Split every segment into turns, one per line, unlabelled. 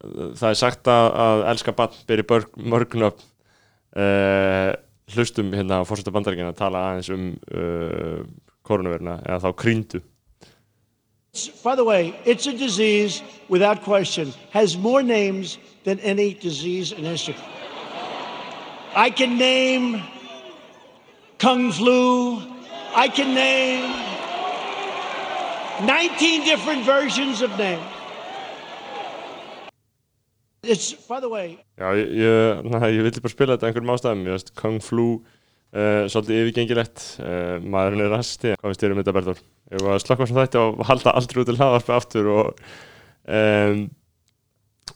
það er sagt að, að elska bann byrja mörgnöfn uh, hlustum hérna á fórsetta bandaríkina að tala aðeins um uh, koronavirna eða þá krýndu
By the way, it's a disease without question, has more names than any disease in history. I can name Kung Flu, I can name 19 different versions of names. It's, by the way,
Já, ég, ég, na, ég vildi bara spila þetta einhverjum ástæðum, ég veist, Kung Flu uh, svolítið yfirgengilegt uh, maðurinn er rasti, hvað finnst þér um þetta Berður? Ég var að slakka sem þetta og halda aldrei út til hlaðarpi aftur og um,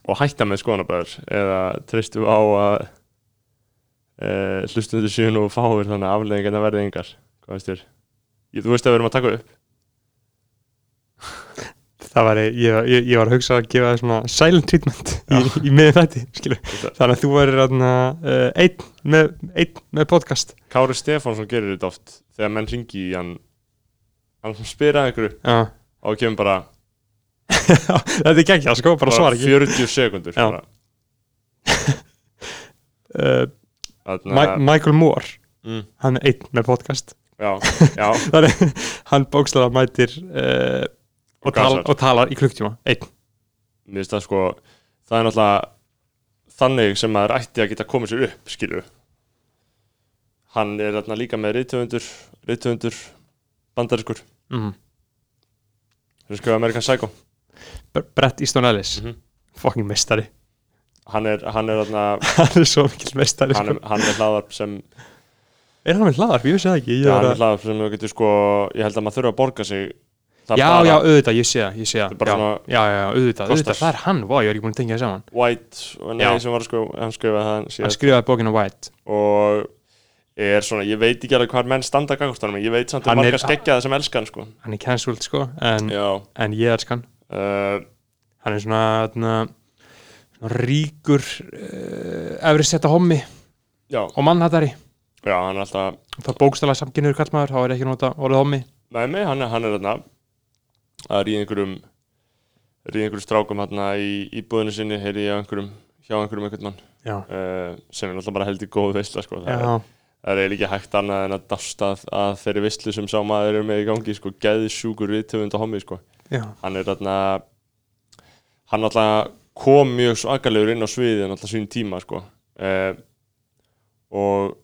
og hætta með skoðanabæður eða treystu á að uh, hlustundu síðan og fáir þannig að afleðingarna verði yngar hvað finnst þér? Þú veist að við erum að taka upp
það var, ég, ég, ég var að hugsa að gefa það svona silent treatment í, í miðin þetta, skilur. Þannig að þú verður uh, einn með, ein með podcast.
Kári Stefánsson gerir þetta oft þegar menn ringi í hann. Hann spyrir að ykkur
Já.
og kemur bara
þetta er geggjað, sko, bara svara ekki.
40 sekundur
uh, Michael Moore
mm,
hann er einn með podcast.
Já, já,
þannig hann bókslega mætir uh, og,
Og
tal, og talar í klukktíma einn.
Það sko það er náttúrulega þannig sem maður ætti að geta komið sér upp skilju hann er þarna líka með rithöfundur rithöfundur bandariskur
mm.
sem skrifa American Psycho.
Brett Easton Ellis.
Mhm.
fucking mestari
hann er, hann er þarna
hann er svo mikil mestari
hann
sko.
er, hann er hlaðarp sem
er hann með hlaðarp, ég vissi það ekki. Ég
já,
var
hann er hlaðarp sem þú getur sko ég held að maður þurfa að borga sig það
já, já, auðvitað, ég sé það, ég sé
er
það já, já, já, já, auðvitað, auðvitað, það er hann, vá, ég var ekki búin að tengja það saman.
White, nei,
Já.
sem var að skrifa hann skrifaði það
hann
síðast
skrifaði bókina White.
Og er svona, ég veit ekki alveg hvað menn standa gagvastunum, ég veit samt að
Hann er-
marga skeggjaði sem elskan sko.
Hann er cancelled, sko, en, en ég elsk hann.
Uh,
hann er svona, svona, svona ríkur uh, efri setta hommi
já,
og mannhattari
já, hann er alltaf
það bókstala samkynniður kallmaður, þá er ekki nota orðið hommi.
Með mig, hann er, hann er þarna að ríða einhverjum ríða einhverjum strákum hérna í, í búðinu sinni, heyri ég á einhverjum hjá einhverjum einhvern mann uh, sem er alltaf bara heldur góð veistla sko. það, er, það er ekki hægt annað en að dásta að, þeirri veistlu sem sá maður er með í gangi sko, geðsjúkur viðtöfund og hommi sko.
já,
hann er þarna hann alltaf kom mjög svakalegur inn á sviðið alltaf sín tíma sko. uh, og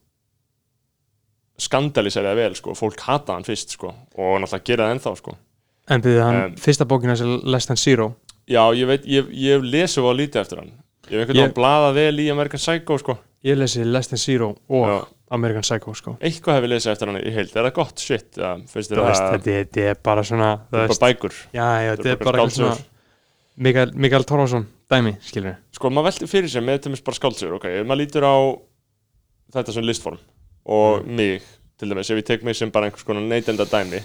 skandalisæriða vel sko. fólk hata hann fyrst sko. og náttúrulega gera það ennþá sko.
En byrði hann,
Um,
fyrsta bókina sem Less Than Zero?
Já, ég veit, ég, ég hef lesið á lítið eftir hann. Ég hef einhvern veginn blaðað vel í American Psycho sko.
ég lesi Less Than Zero og
Já.
American Psycho, sko.
Eitthvað hef ég lesið eftir hann í heild. Er það gott shit, það
þetta er- þetta bara svona
það er bara bækur.
Já, já, þetta er
bara
svona Mikael, Mikael Torfason, dæmi, skilur
sko maður velti fyrir sér með dæmis bara skáldsögur ok, maður lítur á þetta sem listform og mig til dæmis, ef ég tek mig sem bara einhvers konar neytenda dæmi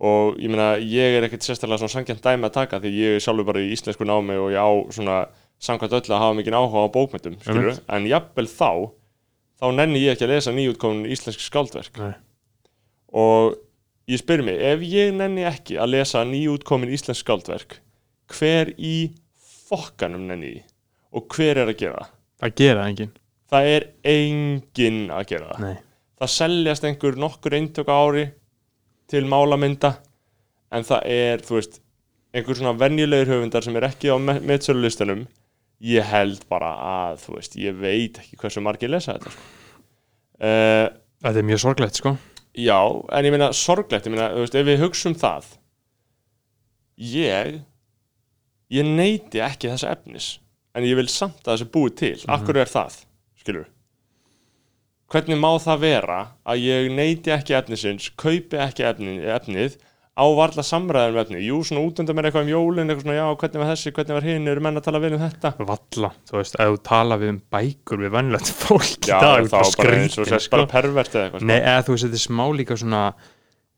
og ég meina, ég er ekkert sérstaklega svona sangjant dæmi að taka því ég er sjálfur bara í íslensku námi og ég á svona samkvæmt öll að hafa mikið áhuga á bókmyndum skilur, en jafnvel þá þá nenni ég ekki að lesa nýjútkomin íslensk skáldverk.
Nei.
og ég spyr mig, ef ég nenni ekki að lesa nýjútkomin íslensk skáldverk hver í fokkanum nenni því? Og hver er að gera það?
Gera enginn,
Það er enginn að gera
nei.
Það seljast einhver nokkur eintök ári til málamynda en það er, þú veist, einhver svona venjulegir höfundar sem er ekki á meðsölulistanum ég held bara að, þú veist, ég veit ekki hversu margir lesa þetta sko. uh,
þetta er mjög sorglegt, sko.
Já, en ég meina sorglegt, ég meina, þú veist, ef við hugsum það ég ég neyti ekki þessa efnis en ég vil samt að þessi búið til. Akkur er það, skilur Hvernig má það vera að ég neyti ekki efnisins kaupi ekki efni, efnið á varla samræðum um efni Jú, svona útundar mér eitthvað um jólin eitthvað svona, já, hvernig var þessi, hvernig var hinn eru menn að tala vel um þetta?
Valla, þú veist, ef þú tala við um bækur við vennlegt fólk í
Já,
dag,
þá bara eins og sérst bara pervert eða eitthvað sko.
Nei, eða þú veist, þetta er smá líka svona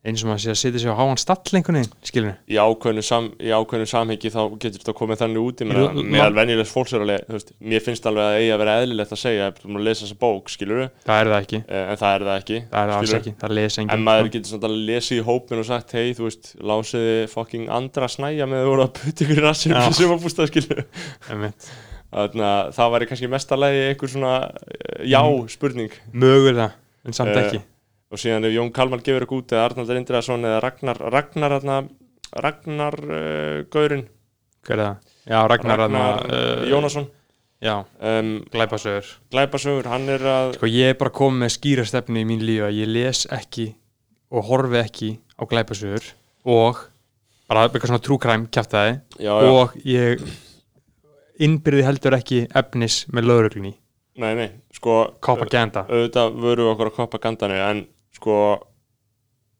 eins og maður sé að setja sig á háan stall einhvern veginn, skilur
í ákveðnu, sam, í ákveðnu samhengi þá getur þetta komið þannig út ég meina,
Jú,
meðal
ma-
venjulegs fólks er alveg, þú veist, mér finnst alveg að eigi að vera eðlilegt að segja, þú múin að lesa þessa bók, skilur
það er það ekki,
en það er það ekki
það er það alls ekki það lesa enginn.
En maður getur svona að lesa í hópin og sagt, hei, þú veist, lásiði fucking andra snæja með að voru að putta ykkur í rassinu
Já.
fyrir sumabústað, skilur
Einmitt.
þannig að það væri kannski mestalagi einhver svona eh, já spurning.
Mögulega, en samt
Eh,
ekki
og síðan ef Jón Kalman gefur ykkur út eða Arnaldur Indriðarsson eða Ragnar Ragnar, Ragnar, Ragnar uh, Gaurin
hver er það? já, Ragnar,
Ragnar
uh,
Jónasson.
Já,
um,
glæpasögur.
Glæpasögur, hann er að
sko ég er bara komið með skýra stefnu í mín lífi að ég les ekki og horfi ekki á glæpasögur og bara eitthvað svona
já, já,
og ég innbyrði heldur ekki efnis með lögreglunni,
nei, nei, sko
propaganda.
auðvitað vöru okkur að koppa gandanu en sko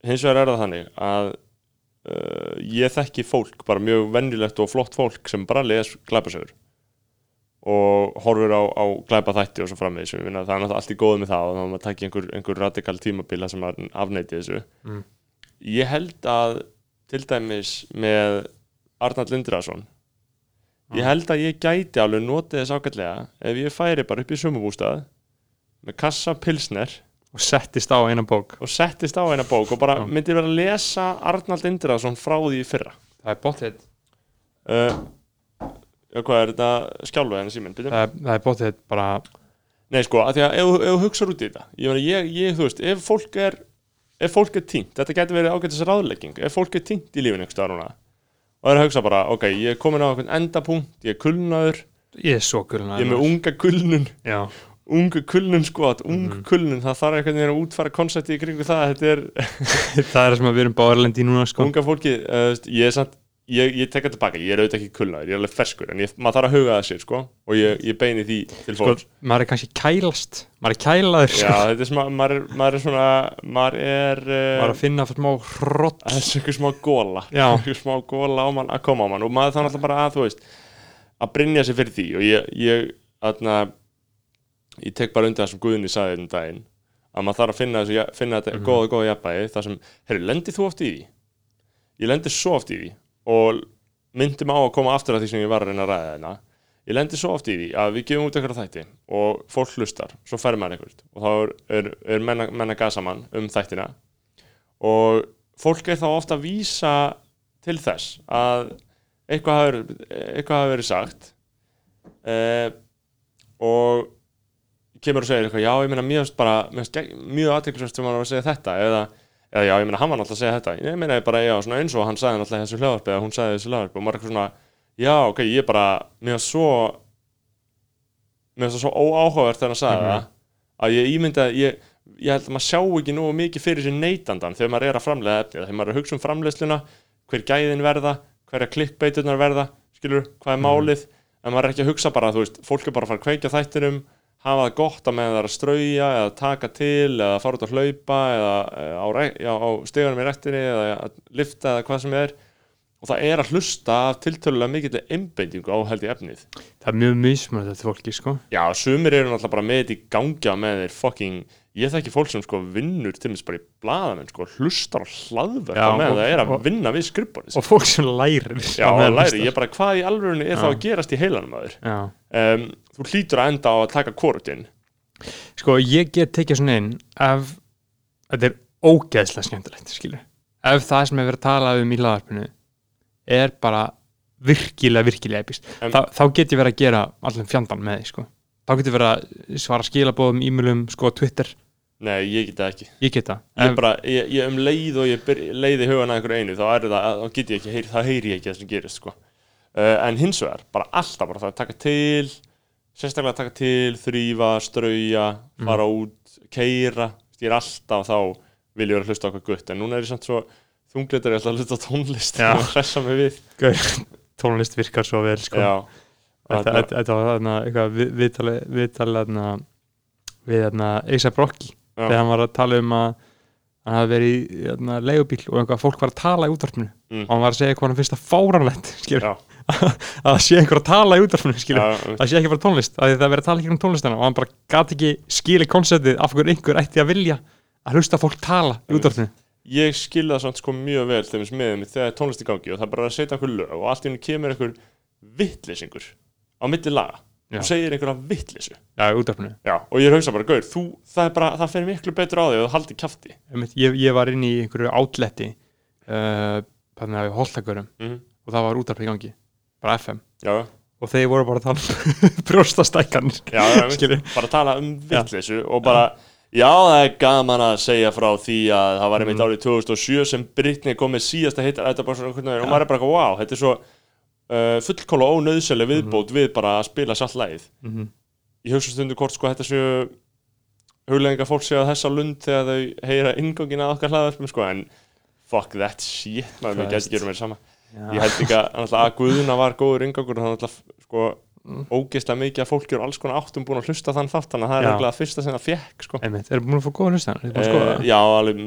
hins vegar er það þannig að uh, ég þekki fólk, bara mjög vennilegt og flott fólk sem bara les glæpasögur og horfur á, á glæpa þætti og svo framvegis. Það er náttúrulega allt í góðu með það og þá maður takki einhver, einhver radikal tímabila sem að afneiti þessu.
Mm.
ég held að til dæmis með Arnald Lindrason ég held að ég gæti alveg notið þess ágætlega ef ég færi bara upp í sumabústað með kassa pilsner
og settist á eina bók.
Og settist á eina bók og bara
Já.
myndi vera að lesa Arnald Indriðarsson frá því fyrra.
Það er bóttið
uh, já, hvað er þetta skjálfa henni síminn,
það er, það er bóttið bara
Nei, sko, að því að ef, ef þú hugsar út í þetta ég, ég, ég, þú veist, ef fólk er ef fólk er týnt, þetta getur verið ágætis ráðlegging. Ef fólk er týnt í lífinu og er að hugsa bara, ok, ég er komin á einhvern endapunkt, ég er kulnaður
ég er svo gulna
ég er með unga kulnun.
Já,
ungu kulnun sko, ung
Mhm.
kulnun það þarf einhvern veginn að útfæra konsepti í kringu það þetta er
það er það sem við erum báðarlendi núna sko.
unga fólki uh, ég er samt, ég, ég tek það tilbaka ég er auðvitað ekki kulnaður, ég er alveg ferskur en ég, maður þarf að huga það sér sko og ég, ég beini því til
sko,
fólks
maður er kannski kælast maður er kælaður
já,
sko.
þetta er smá, maður maður er svona maður er uh,
maður er að finna smá hrott
það er einhver smá góla
Já.
smá góla á mann að koma á mann og maður þannig alltaf bara að þú veist að brinja sig fyrir því og ég, ég aðna, ég tek bara undir það sem Guðni sagði um daginn að maður þarf að finna, þessu, finna þetta
Mhm.
góða, góða jafnbæði þar sem, herru, lendir þú oft í því? Ég lendir svo oft í því og myndi mig á að koma aftur að því sem ég var að reyna að ræða þarna ég lendir svo oft í því að við gefum út eitthvað þætti og fólk hlustar, svo færi maður eitthvað og þá er, er, er menna, menna gasamann um þættina og fólk er þá ofta að vísa til þess að eitthvað hafi verið sagt eh, og kemur og segir eitthvað, já, ég meina mjög bara, mjög aðteklisvægt sem hann var að segja þetta eða, eða já, ég meina hann var náttúrulega að segja þetta ég meina bara, já, svona eins og hann sagði náttúrulega þessu hljóðarpi eða hún sagði þessu hljóðarpi og maður er eitthvað svona, já, ok, ég bara mér finnst svo mér það svo óáhugavert þegar hann sagði
Mhm.
það að ég ímynda ég, ég held að maður sjá ekki nógu mikið fyrir sér neytandan þegar maður er að framlega efni þegar maður er að hugsa um framleiðsluna hver gæðin verða, hverja klikkbeiturnar verða skilur, hvað er
Mhm.
málið en maður er ekki að hugsa bara, þú veist, fólk er bara að fara að kveikja þættinum hafa það gott að meðan það að strauja eða taka til eða fara út að hlaupa eða eh, á, já, á stegunum í rektinni eða að lifta eða hvað sem er og það er að hlusta af tiltölulega mikill einbeitingu á held í efnið
það er mjög mismunandi þetta fólki sko.
Já, sumir eru náttúrulega bara með þetta í gangi á með þeir fucking, ég þekki fólk sem sko vinnur til þess bara í blaðamenn sko, hlustar á hlaðverk
Já,
á með
og-
það er að
og-
vinna við skrifborðið
og fólk sem lærir
Já,
á
og læri, ég bara, hvað í alvörunni er
Já.
að gerast í heilanum aður?
Já.
Um, þú hlýtur að enda á að taka korutinn
sko ég get tekið svona inn ef þetta er ógeðslega skemmtilegt skilur ef það sem er verið að tala um í hlaðarpinu er bara virkilega, virkilega epist
En-
Þa, þá get ég verið að gera allir fjandan með því sko. þá get ég verið að svara skilabóðum, e-mailum, sko, Twitter.
Nei, ég get það ekki.
Ég get það.
Ég, bara, ég, ég um leið og ég byr, leiði hugan að einhverju einu þá er það, þá get ég ekki, það heyri ég ekki það sem gerist sko. Uh, en hins vegar, bara alltaf bara það að taka til sérstaklega að taka til, þrýfa, strauja fara út, keira ég er alltaf þá vil ég vera að hlusta eitthvað gutt en núna er ég samt svo þungleitur ég ætla að hlusta tónlist og hressa mig við.
Gaur, tónlist virkar svo vel sko. Þetta, var þarna eitthvað við- viðtali viðtali þarna við þarna Eisa Brokki þegar hann var að tala um að hann hafi verið í þarna, leigubíl og einhvað fólk var að tala í útvarpinu.
Mm.
og hann var að segja hvað hann finnst það fáranlegt skilur, að það sé einhver að tala í
já,
það sé ekki bara tónlist að það er verið að tala ekki um tónlistina og hann bara gati ekki skilið konseptið af hverju einhver ætti að vilja að hlusta fólk tala í útvarpinu.
Ég skil það samt sko mjög vel þeim sem miðum þegar tónlist í gangi og það er bara að setja einhver lög og allt í henni kemur einhver vittlesingur á milli laga og segir einhverja vittlesu
Já, útdarpinu
Já, og ég hugsa bara, gaur, þú, það er bara, það fer miklu betur á að þú haldi kjafti.
Ég, ég var inn í einhverju átletti uh, að við holtakörum
Mhm.
og það var útdarpinu í gangi bara FM
Já,
og þeir voru bara að tala um brjóstastækkanir.
Já, já bara að tala um vittlesu og bara, já, það er gaman að segja frá því að það var einmitt árið 2007 sem Britney kom með síðasta hittar, og maður er bara, wow, þetta er svo uh, fullkóla ónöðsæli viðbót við bara að spila satt lægið
Mhm.
ég hugsa stundu hvort sko þetta séu hugleðinga fólk séu að þessa lund þegar þau heyra ingangin að okkar hlaðarpum sko, en fuck that shit maður, við
Christ.
getum gerum mér sama.
Já.
Ég held ekki að, að Guðuna var góður ingangur og þannig að sko,
Mm.
ógeðslega mikið að fólki er alls konar áttum búin að hlusta þann þátt þannig að það er eiginlega fyrsta sem það fekk sko.
Einmitt, erum búin að fá góða hlustan
e, já, alveg,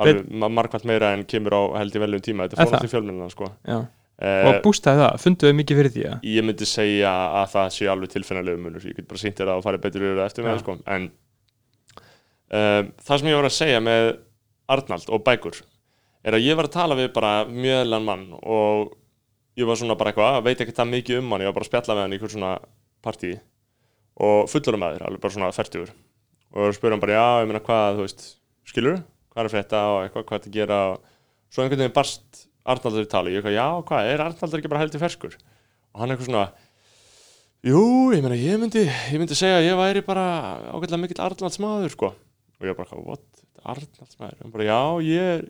alveg ma- margvælt meira en kemur á held í veljum tíma. Þetta
Er
fór
það?
alltaf í fjölmjöluna sko.
Já.
e,
og bústaði það, funduðu mikið fyrir því að
ég myndi segja að það sé alveg tilfinnanlegu munur. Ég get bara sýnt þér að það fari betur það um, það sem ég var að segja með Arnald og bækur er að ég var að tala við bara mjöðlan mann og ég var svona bara eitthvað, veit ekki það mikið um hann. Ég var bara að spjalla með hann í hvern svona partí og fullurum maður, alveg bara svona færtugur og spura hann bara, já, ég meina hvað, þú veist skilur, hvað er frétta og eitthvað, hvað er að gera? Og svo einhvern veginn barst Arnaldur í tali, ég eitthvað, já, hvað, er Arnaldur ekki bara heldur ferskur? Og hann eitthvað svona jú, ég meina, ég myndi ég myndi segja að ég væri bara ágætlega mikill Arnalds maður, sko. Og ég bara, what, Arnalds maður hann bara, já, ég er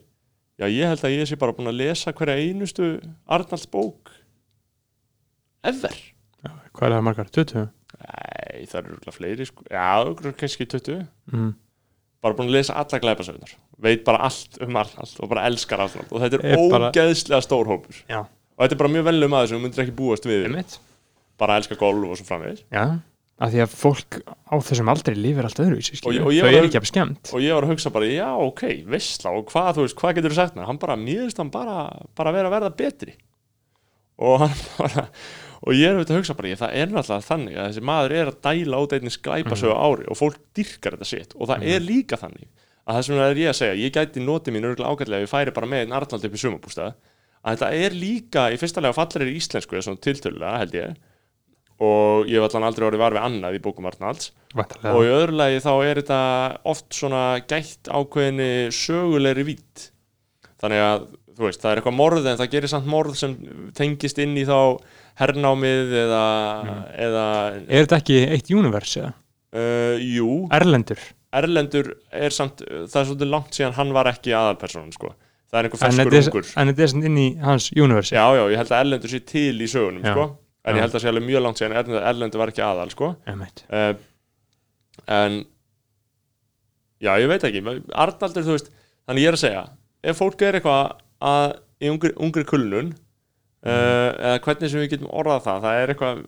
já, ég held að ég sé bara búin að lesa hverja einustu Arnalds bók ever.
Hvað er það margar, 20?
Nei, það eru örugglega fleiri, sko. Já, kannski 20
Mm.
bara búin að lesa alla glæpasögnar veit bara allt um Arnald og bara elskar Arnald. Og þetta er,
Er bara-
ógeðslega stór hópur.
Já.
og þetta er bara mjög velum aðeins sem þú myndir ekki búast við
Einmitt.
bara elska golf og svo framvegis.
Já, af því að fólk á þessum aldrei lifir allt öðruvísi, þau
að-
ekki að skemmt.
og ég var að hugsa bara, já, ok, veistla og hvað, þú veist, hvað getur þú sagt mér? Hann bara, veist hann bara, bara vera að verða betri. Og hann bara og ég er auðvitað að hugsa bara, ég, það er náttúrulega þannig að þessi maður er að dæla út einnig sklæpasögu á ári og fólk dyrkar þetta sitt og það er líka þannig að það sem er ég að segja, ég gæti notið mín örgulega ágætlega ef ég færi bara með einn Arnald upp í sumabústað að þetta er líka í fyrsta lega fallir í íslensku eða svona tiltölulega held ég og ég hef allan aldrei orðið var við annað í bókum Arnalds
Væntanlega.
og í öðru lagi þá er þetta oft svona gætt ákveðinni sögulegri vít þannig að þú veist, það er eitthvað morð en það gerir samt morð sem tengist inn í þá hernámið eða, eða
Er þetta ekki eitt universe eða?
uh, jú,
Erlendur
Erlendur er samt það er svolítið langt síðan hann var ekki aðalpersonan sko. það er einhver ferskur ungur
en þetta er samt inn í hans universe
já, já, ég held að Erlendur sé til í sögunum
Já.
sko. En ég held að sé alveg mjög langt síðan Erlendur, Erlendur var ekki aðal sko. Uh, en já, ég veit ekki Arnaldur, þú veist, þannig ég er að segja ef fólk er eitthvað að í ungri, ungri kulnun uh, eða hvernig sem við getum orðað það það er eitthvað,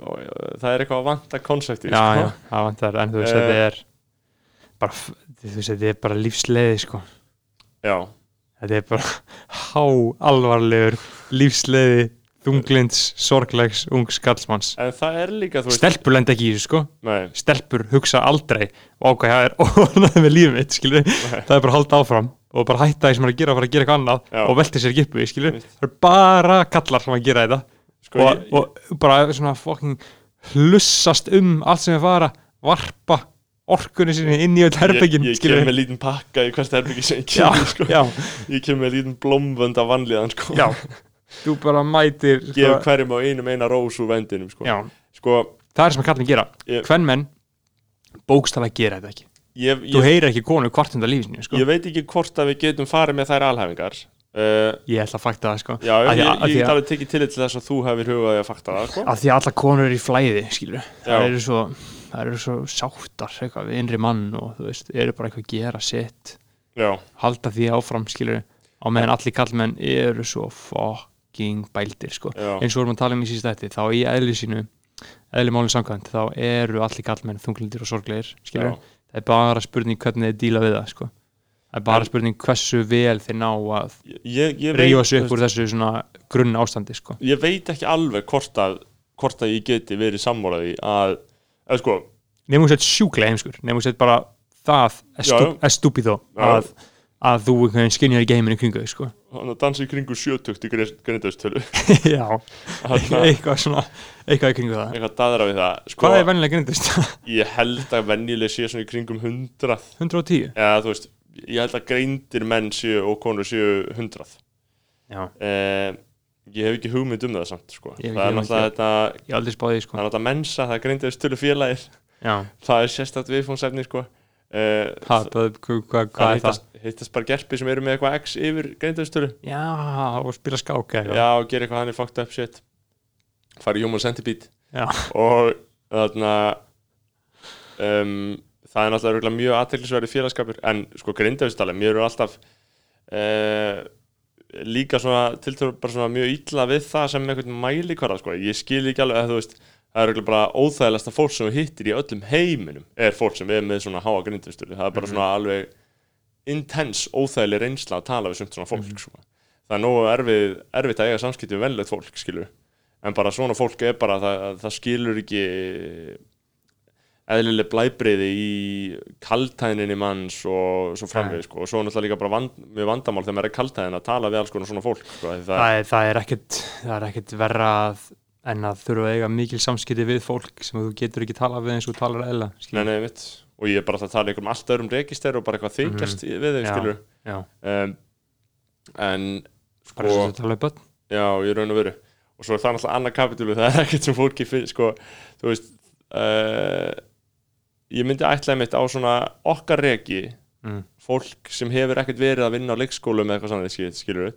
það er eitthvað að vanta konsepti
Já,
sko.
já, það vantar en þú veist,
Eh.
þetta er bara, þú veist, þetta er bara lífsleiði sko.
já,
þetta er bara há alvarlegur lífsleiði þunglinds, sorglegs, ungs skallsmanns
en það er líka veist,
stelpur lenda ekki í þessu sko.
Nei,
stelpur hugsa aldrei og ákvæði það er orðnaði með lífið mitt það er bara að halda áfram og bara hætta því sem maður er að gera og fara að gera eitthvað annað
Já.
og velti sér ekki upp við það er bara kallar sem að gera þetta.
Sko,
og,
ég,
og bara svona fucking hlussast um allt sem er fara varpa orkunni sinni inn í öll herbyggin
ég, ég kem með lítinn pakka í hvert herbyggi sem ég kem sko. ég kem með lítinn blómvönd af vanlíðan sko.
já þú bara mætir sko,
hverjum á einum eina rós úr vendinum sko. sko,
það er sem að kallin gera.
Ég-
hvern menn bókstala gera þetta ekki.
Ég,
þú
ég,
heyrir ekki konu kvartunda lífsinu sko.
ég veit ekki hvort að við getum farið með þær alhæfingar. Uh,
ég ætla að fakta það sko.
Já,
Af
ég,
að-
ég,
að-
alveg tekið til þess að þú hefur hugaði að fakta það sko.
af því að alla konur eru í flæði það eru svo svo sáttar eitthvað við innri mann og þú veist, eru bara eitthvað að gera sitt.
Já,
halda því áfram á meðan allir kallmenn eru svo fucking bældir sko. Eins og vorum að tala um í síðast eftir þá í eðli sínu eðli málinn samkvæmt þá eru allir kallmenn þunglindir og sorglegir skilur það er bara spurning hvernig þeir díla við það sko. Það er bara
En-
spurning hversu vel þeir ná að
veit,
sig upp úr þessu svona grunn ástandi sko.
Ég veit ekki alveg hvort að, hvort að ég geti verið sammálaði að, eða sko
nefnum sett sjúklega heimskur. Nefnum sett bara það er, stúpid þó að, að þú skinjar ekki heiminn í kringu sko.
Hann að dansa í kringu sjötugt í grindaustölu
já, eitthvað svona eitthvað í kringu það
eitthvað daðra við það sko,
hvað er vennilega grindust?
ég held að venjuleg sé svona í kringum 100
110?
eða þú veist, ég held að greindir menn séu og konur séu 100
já,
eh, ég hef ekki hugmynd um það samt sko.
Ég hef ekki
það er
hugmynd,
þetta
ég hef aldrei spáði því
það
sko.
er náttúrulega mensa, það er grindaustölu félagir
já,
það er sérstætt viðfónsefni sko. Eh,
ha, það, hvað, er það?
hittast, bara gerpi sem eru með eitthvað x yfir grindaustölu
já, og spila skák eða
já, og gera eitthvað hann er fucked up shit. Fara í human centipede. Og þarna um, það er náttúrulega mjög aðteklisverði félagskapur. En sko grindaustali, mér eru alltaf uh, líka svona tiltölu bara svona mjög illa við það sem einhvern mæli hverða sko, ég skil ekki alveg að þú veist það er bara óþægilegasta fólk sem þú hittir í öllum heiminum er fólk sem er með svona háa grindaustali, það er bara svona alveg intens, óþægileg reynsla að tala við sumt svona fólk sko. það er nógu erfið, erfitt að eiga samskipti við venlegt fólk skilur en bara svona fólk er bara það, það skilur ekki eðlileg blæbriði í kaltæðinni manns og svo framveg sko. og svo náttúrulega líka bara vand, mjög vandamál þegar maður er kaltæðin að tala við alls konar svona fólk sko. það,
það er, er það er ekkert verra að, en að þurfa að eiga mikil samskipti við fólk sem þú getur ekki talað við eins og talar eðla
nei, nei, mitt og ég er bara að tala um allt öðrum register og bara eitthvað þykjast við þeim skilur
já,
um, en
bara
sko,
eins og þú talar við börn.
Já, ég raun og veru. Og svo er það náttúrulega annað kapitúlu það er ekkert sem fólki finn, sko, þú veist uh, ég myndi ætlaði mitt á svona okkar reki
mm.
fólk sem hefur ekkert verið að vinna á leikskólu með eitthvað svona,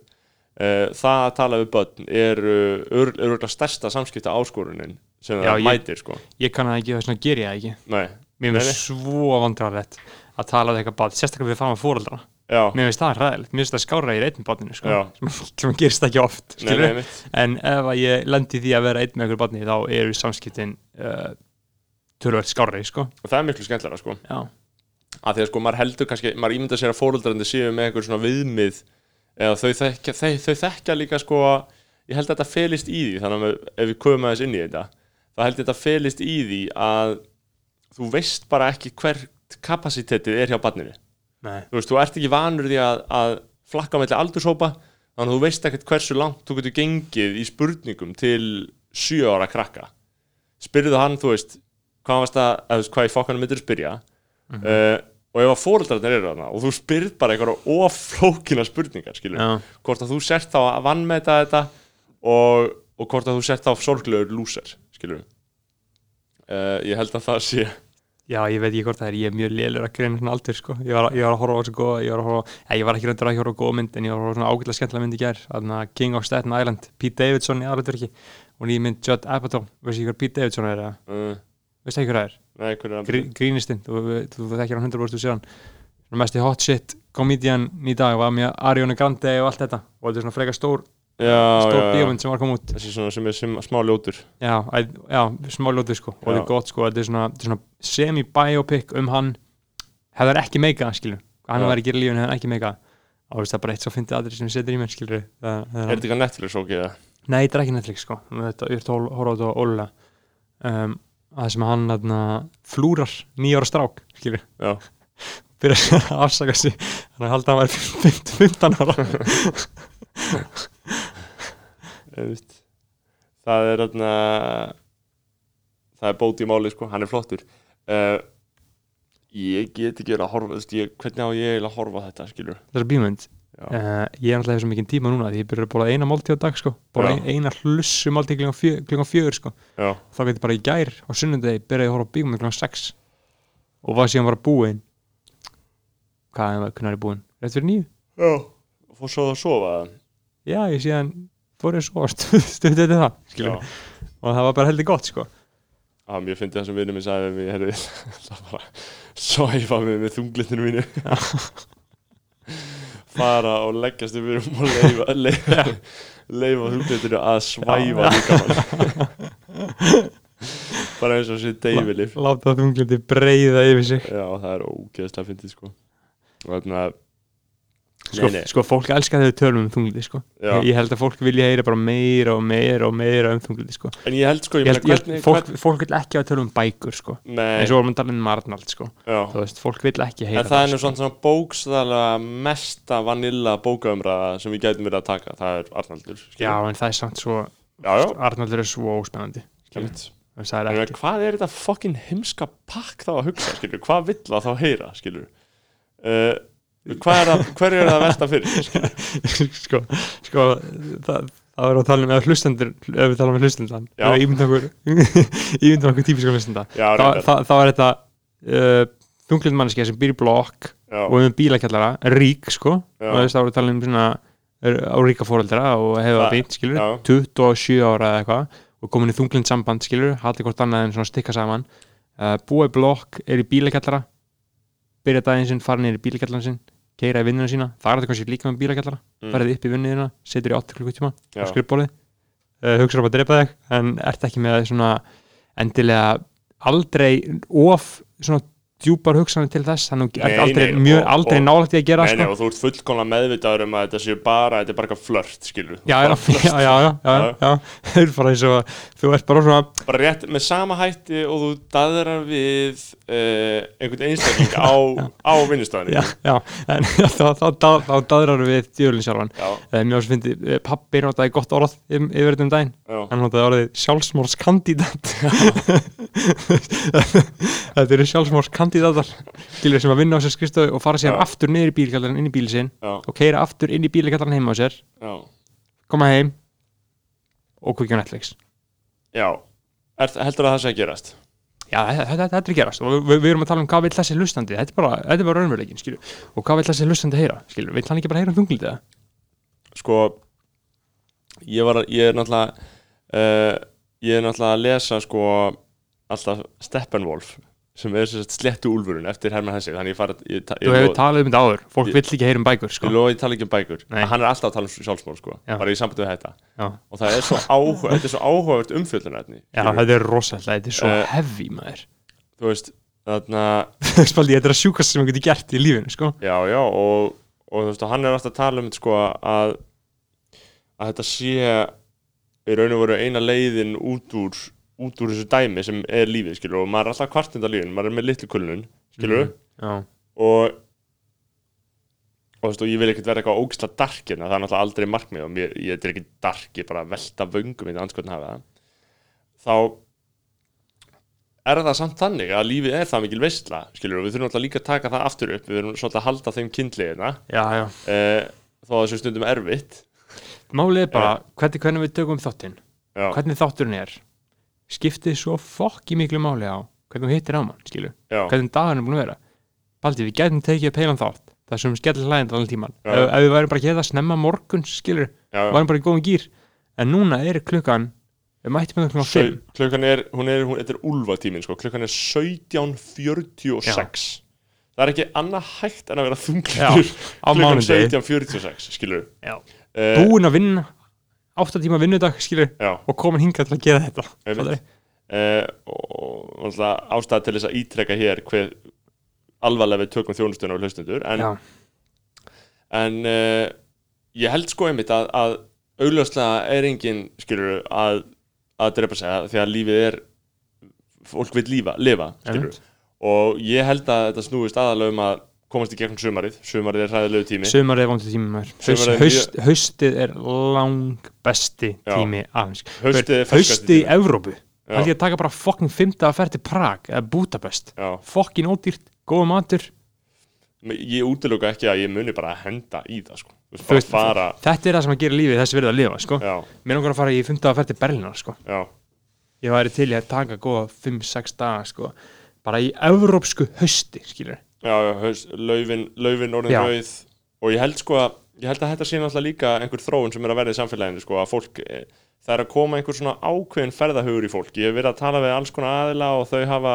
uh, það að tala við börn er örgulega stærsta samskipta áskorunin sem
Já,
það
ég-
mætir, sko.
ég kann það ekki, þess vegna ger ég það ekki.
Nei,
mér finnst svo vandrarlegt að tala við eitthvað bad, sérstaklega við fáum fóröldra
já,
mér finnst það ræðilegt, mér finnst það skára í einn badninu sko, sem, gerist ekki oft
nei, nei,
en ef að ég lendi í því að vera einn með einhver badni þá eru samskiptin uh, törvöld skárri sko.
og það er miklu skemmtilega, sko.
Já,
að því að sko maður heldur kannski, maður ímynda sér að fóröldrarnir séu með einhver svona viðmið eða þau þekkja, þau, þau þekkja líka sko ég held að þetta felist í því þannig að ef við komum aðeins inn í þetta þá held ég þetta felist í því að þú veist bara ekki hvert kapasitetið er hjá barninu. Þú veist, þú ert ekki vanur því að, að flakka mellir aldurshópa þannig að þú veist ekkert hversu langt þú getur gengið í spurningum til sjö ára krakka. Spyrðu hann, þú veist hvað að, veist, hvað í fokkanum myndir spyrja? Uh, og ef að fóreldrarnir eru þarna og þú spyrð bara einhverja oflókina spurningar, skilur
já,
hvort að þú sért þá að vannmeta þetta og, og hvort að þú sért þá sorglegur lúser, skilur uh, ég held að það sé
já, ég veit ekki hvort það er. Ég er mjög lélur að greina svona aldur sko. ég, var, ég var að horfa á þessu góða ég var, að horfa, ja, ég var ekki reyndur að horfa á góða mynd en ég var að horfa á svona ágætlega skemmtilega mynd í gær. Þarna King of Staten Island, Pete Davidson í aðrætturki og ný mynd Judd Apatow. Veist ekki hver Pete Davidson er, eða?
uh,
veist ekki hver það
er
Grí, grínistinn, þú, þú, þú þekkir hann 100% sér hann svona mest í hot shit komedian í dag var með Ariana Grande og allt þetta og þetta er svona frekar stór,
já,
stór
já, já.
bíómynd sem var að koma út
þessi svona sem er sem, smá ljótur
já, æ, já smá ljótið sko og þetta
Já.
er gott sko, þetta er svona, er svona semi-biopic um hann hefðar ekki meika, skilur hann
Já.
var ekki í lífinu, hefðar ekki meika og það er bara eitt svo fyndið aðrið sem setur í mér, skilur það,
er þetta ekki að Netflix ok eða?
Nei, þetta er ekki Netflix sko Þetta, að horfa á þetta ólega um, að það sem hann aðna, flúrar nýjára strák skilur,
já,
byrjar að afsaka sig þannig að halda að hann var 15 ára.
Það er þarna það er bóti í máli sko, hann er flottur. Uh, ég get ekki verið að horfa veist, ég, hvernig á ég að horfa þetta skilur
Þessar bímönd
já,
uh, Ég er alltaf svo mikið tíma núna því ég byrjar að bóla eina máltíð á dag sko. Bóla ein, eina hlussu máltíð klukkan fjögur sko.
Já,
þá get ég bara í gær á sunnundegi byrjaði að horfa á bímönd klukkan 6 og var síðan bara búinn. Hvað, er ég búinn? Rétt fyrir nýju?
já. Fór svo að sofa?
Já, ég síðan fór ég svo stundið þetta það og það var bara heldur gott sko.
Já, mér finnst það sem vinnum minn sagði við herri, það bara svæfa mig með þunglitinu mínu fara og leggjast yfir um og leifa leifa, leifa þunglitinu að svæfa líka bara eins og sé deyfilif.
Láta þunglindi breyða yfir sig.
Já, það er ógeðslega fyndið sko. Og þarna
sko,
nei.
sko fólk elskar þegar við tölum um þunglindi sko. Ég, held að fólk vilja heyra bara meira og meira og meira um þunglindi sko.
En ég held sko, ég
ég held,
hvernig,
fólk,
hvernig
fólk vil ekki að tölum um bækur sko.
Nei,
eins og að tala um Arnald sko.
já
þú veist, fólk vil ekki heyra
En það er nú
sko.
svona, bókstæðlega mesta vanilla bókaumræða sem við gætum verið að taka, það er Arnaldur
já, en það er samt svo
já, já,
Arnaldur er svo óspennandi það er
En hvað er þetta fucking heimska pakk þá að hugsa, skilur, hvað vill það þá heyra, skilur uh, Hvað er hver er það að velta fyrir, skilur
sko, sko það, það er að tala um eða hlustendur ef við tala um hlustendan eða ímynda okkur típiska hlustenda þá, er þetta uh, þunglind mannskja sem býr í blokk og við bílakjallara, rík sko
Já.
og þess að við tala um svona er- á ríka fóreldra og
það
fínt skilur,
já.
27 ára eða eitthvað og komin í þunglind samband skilur haldi hvort annað en svona stikka saman. Uh, búa í blokk, er í bílakjallara byrja daginn sinn, fara niður í bílakjallaran sinn keira í vinnuna sína, það er þetta kannski líka með bílakjallara
Mm.
ferðið upp í vinnuðina, setur í 8 klukkutíma á
já,
skrifbólið uh, hugsa um að drepa þig en ert ekki með svona endilega aldrei of svona djúpar hugsanir til þess þannig að
Nei,
ert aldrei,
nei,
mjög
og-
aldrei nálægt í að gera
Nei, nei,
sko.
og þú ert fullkomlega meðvitaður um að þetta séu bara, þetta er bara eitthvað flört, skilur
já, já, já, já, já, já, já, það er bara eins og þú ert bara svona
Bara rétt með sama hætti og þú daðrar við uh, einhvern einstakling á, á vinnustæðinu
já, já, en þá, daðrar við djölinn sjálfan.
Já,
uh, mér ást fyndi, uh, pappi notaði gott orð yfir þetta um daginn. Hann notaði orðið sjálfsmórskandídat þetta eru sjálfsmórskandídatar skilur sem að vinna á sér skrifstofu og fara
Já.
aftur niður í bílkallarinn inn í bíl sinn
já,
og keira aftur inn í bílkallarinn heima á sér.
Já,
koma heim og kvikja á Netflix.
Já. Er, heldur að það sé að gerast?
já, þetta, er að gerast. Og við, við erum að tala um hvað vil þessi hlustandi. Þetta er bara, bara raunveruleikin, skilur. Og hvað vil þessi hlustandi heyra, skilur, vil hann ekki bara heyra um þunglítið það?
Sko, ég var að, ég er náttúrulega, uh, ég er náttúrulega að lesa sko alltaf Steppenwolf sem er sagt slettu úlfurinn eftir Hermann Hesse þannig ég fara, ég, ta- ég,
þú hefur
lo-
talað um þetta áður, fólk
Ég-
vill ekki heyra um bækur sko.
ég lofa ég tala ekki um bækur
Nei.
en hann er alltaf að tala um sjálfsmál sko
Já.
bara í sambandi við þetta
já,
og það er svo áhuga, þetta er svo áhugavert umfjöllunarefni
já þetta er rosalega, þetta er svo
Eh,
heavy maður
þú veist, þarna
Spaldi, þetta er að sjúkast sem hann getur gert í lífinu sko.
já, já, og, og þú veist, og hann er alltaf að tala um sko að að þetta sé í raun og veru eina leiðin út úr út úr þessu dæmi sem er lífið, skilur og maður er alltaf kvartind á lífinu, maður er með litlu kulnun skilur,
já,
og og þú veist, og ég vil ekkert vera eitthvað ógisla darkina, það er náttúrulega aldrei markmið og mér, ég er ekki dark, ég bara velta vöngum í það anskotin hafa það. Þá er það samt þannig að lífið er það mikil veistla skilur, og við þurfum alltaf líka að taka það aftur upp við þurfum svolítið að halda þeim
já
eh, þó að þessu stundum erfitt.
Málið er bara, hvernig, hvernig við tökum þáttinn.
Já,
hvernig þátturinn er skiptið svo fokki miklu máli á hvernig þú hittir á mann, skilu
já,
hvernig dagurinn er búin að vera. Baldi, við gætum tekið upp heilan þátt það sem skellir hlæðin allan tíman
Já.
ef, ef við værum bara að geta snemma morgun, skilur
já, já.
værum bara í góðum gýr en núna er klukkan við mættum með klukkan
Sau-
5
klukkan er, hún er, hún, þetta er úlfatímin sko, klukkan er 17.46 það er ekki annað hægt en að vera
Já,
þunglur
á
klukkan
mánudegi.
17.46 skilur.
Já.
uh,
búin að vinna 8 tíma vinnudag, skilur
já,
og komin hingað til að gera þetta.
Uh, og náttúrulega ástæða til þess að ítrekka hér hver alvarlega við tökum þjónustunum og hlustundur en, en uh, ég held sko einmitt að, að augljóslega er engin skilur að, að drepa sig því að lífið er fólk vil lífa, lifa skilur og ég held að þetta snúist aðalega um að komast í gegnum sumarið sumarið er hræðilegu tími
Sumarið er vondur tími Haust,
er
haust, Haustið er lang besti tími aðeins
Haustið er
í. Evrópu. Það er að taka bara fokkin fymta að ferð til Prag eða Budapest Fokkin ódýrt, góða matur
ég útiloka ekki að ég muni bara að henda í það sko. Veist, fara
Þetta er það sem að gera lífið þessi verið að lifa sko. Mér langar að fara í fymta að ferð til Berlínar sko. Ég væri til í að taka góða 5-6 daga sko. bara í evrópsku hausti skilur
laufin, laufin orðin
Já.
rauð. Og ég held sko að ég held að þetta sé náttúrulega líka einhver þróun sem er að verða í samfélaginu sko, að fólk, eh, það er að koma einhver svona ákveðin ferðahugur í fólk ég hef verið að tala við alls konar aðila og þau hafa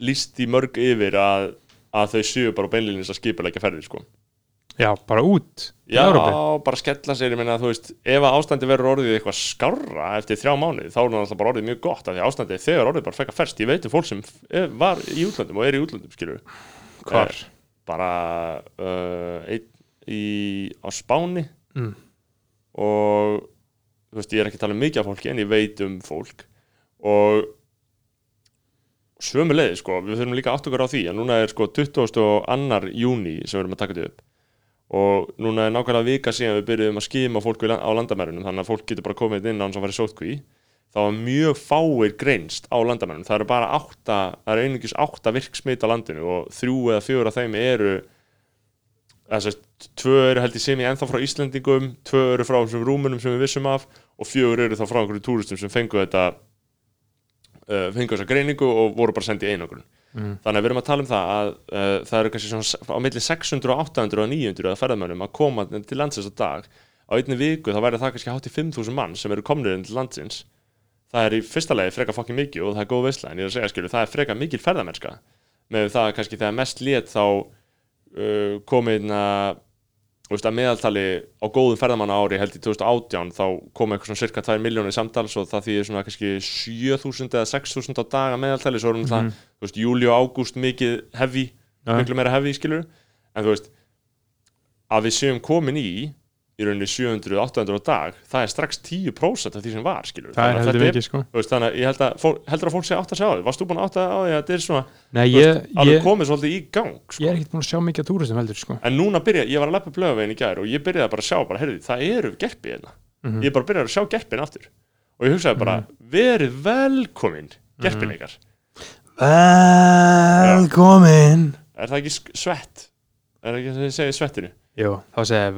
líst í mörg yfir að, að þau séu bara beinlýnins að skipulegja ferðir sko.
Já, bara út
Já, bara skella sér, ég meina, þú veist, ef að ástandi verður orðið eitthvað skárra eftir þrjá mánuði, þá er það alltaf bara orðið mjög gott, af því að ástandið þegar orðið bara fekka ferst, ég veit um fólk sem er, var í útlöndum og er í útlöndum, skilur
Hvar?
bara uh, einn í, á Spáni
Mm.
og þú veist, ég er ekki að tala um mikið af fólki en ég veit um fólk og sömuleiði sko, við þurfum líka okkur á því að núna er sko 22. júni sem við erum að taka þetta upp og núna er nákvæmlega vika síðan við byrjuðum að skima fólk við land- á landamærunum þannig að fólk getur bara komið inn á hans að í sótkví þá er mjög fáir greinst á landamærunum. Það eru bara átta, það eru einungis átta virksmit á landinu og þrjú eða fjögur af þeim eru þess að tvö eru held ég sem ég ennþá frá Íslendingum tvö eru frá þessum rúmunum sem við vissum af og fjögur eru þá frá einhverju túristum sem fengu þetta uh, fengu þessa greiningu og voru bara sendið í einogrun
Mm.
þannig að við erum að tala um það að uh, það eru kannski svona á milli 600 og 800 og 900 að ferðamönnum að koma til landsins á dag. Á einni viku þá væri það kannski hátt í 5000 mann sem eru komnir inn til landsins það er í fyrsta legi freka fokkin mikið og það er góð veistla en ég er að segja skilur, það er freka mikil ferðamennska. Með það að kannski þegar mest lét þá uh, komið veist, að meðaltali á góðum ferðamanna ári held í 2018 þá kom eitthvað svona cirka 2 miljónir samtals og það þýðir svona kannski 7000 eða 6000 á dag að meðaltali svo erum það, þú veist, júli og ágúst mikið heavy,
Ja.
miklu meira heavy skilur en þú veist að við séum komin í í rauninni 700-800 á dag það er strax 10% af því sem var skilur
það er heldur mikið sko.
veist, þannig að ég held að, fólk, heldur að fólk sé átt að sjá því. Varst þú búin að átt að á því að þetta er svona
Nei, ég,
veist, alveg
ég,
komið svolítið í gang
ég
sko.
er ekkert búin að sjá mikið að túristum heldur sko.
En núna byrja, ég var að leppa blöðavegin í gær og ég byrjaði bara að sjá, bara, heyrði, það eru gerpi hérna.
Mhm.
ég bara byrjaði að sjá gerpin aftur. Og ég hugsaði bara, verið velkomin gerpin ykkar,
Velkomin.
Er það ekki svett? Er það ekki
Jú, þá segi ég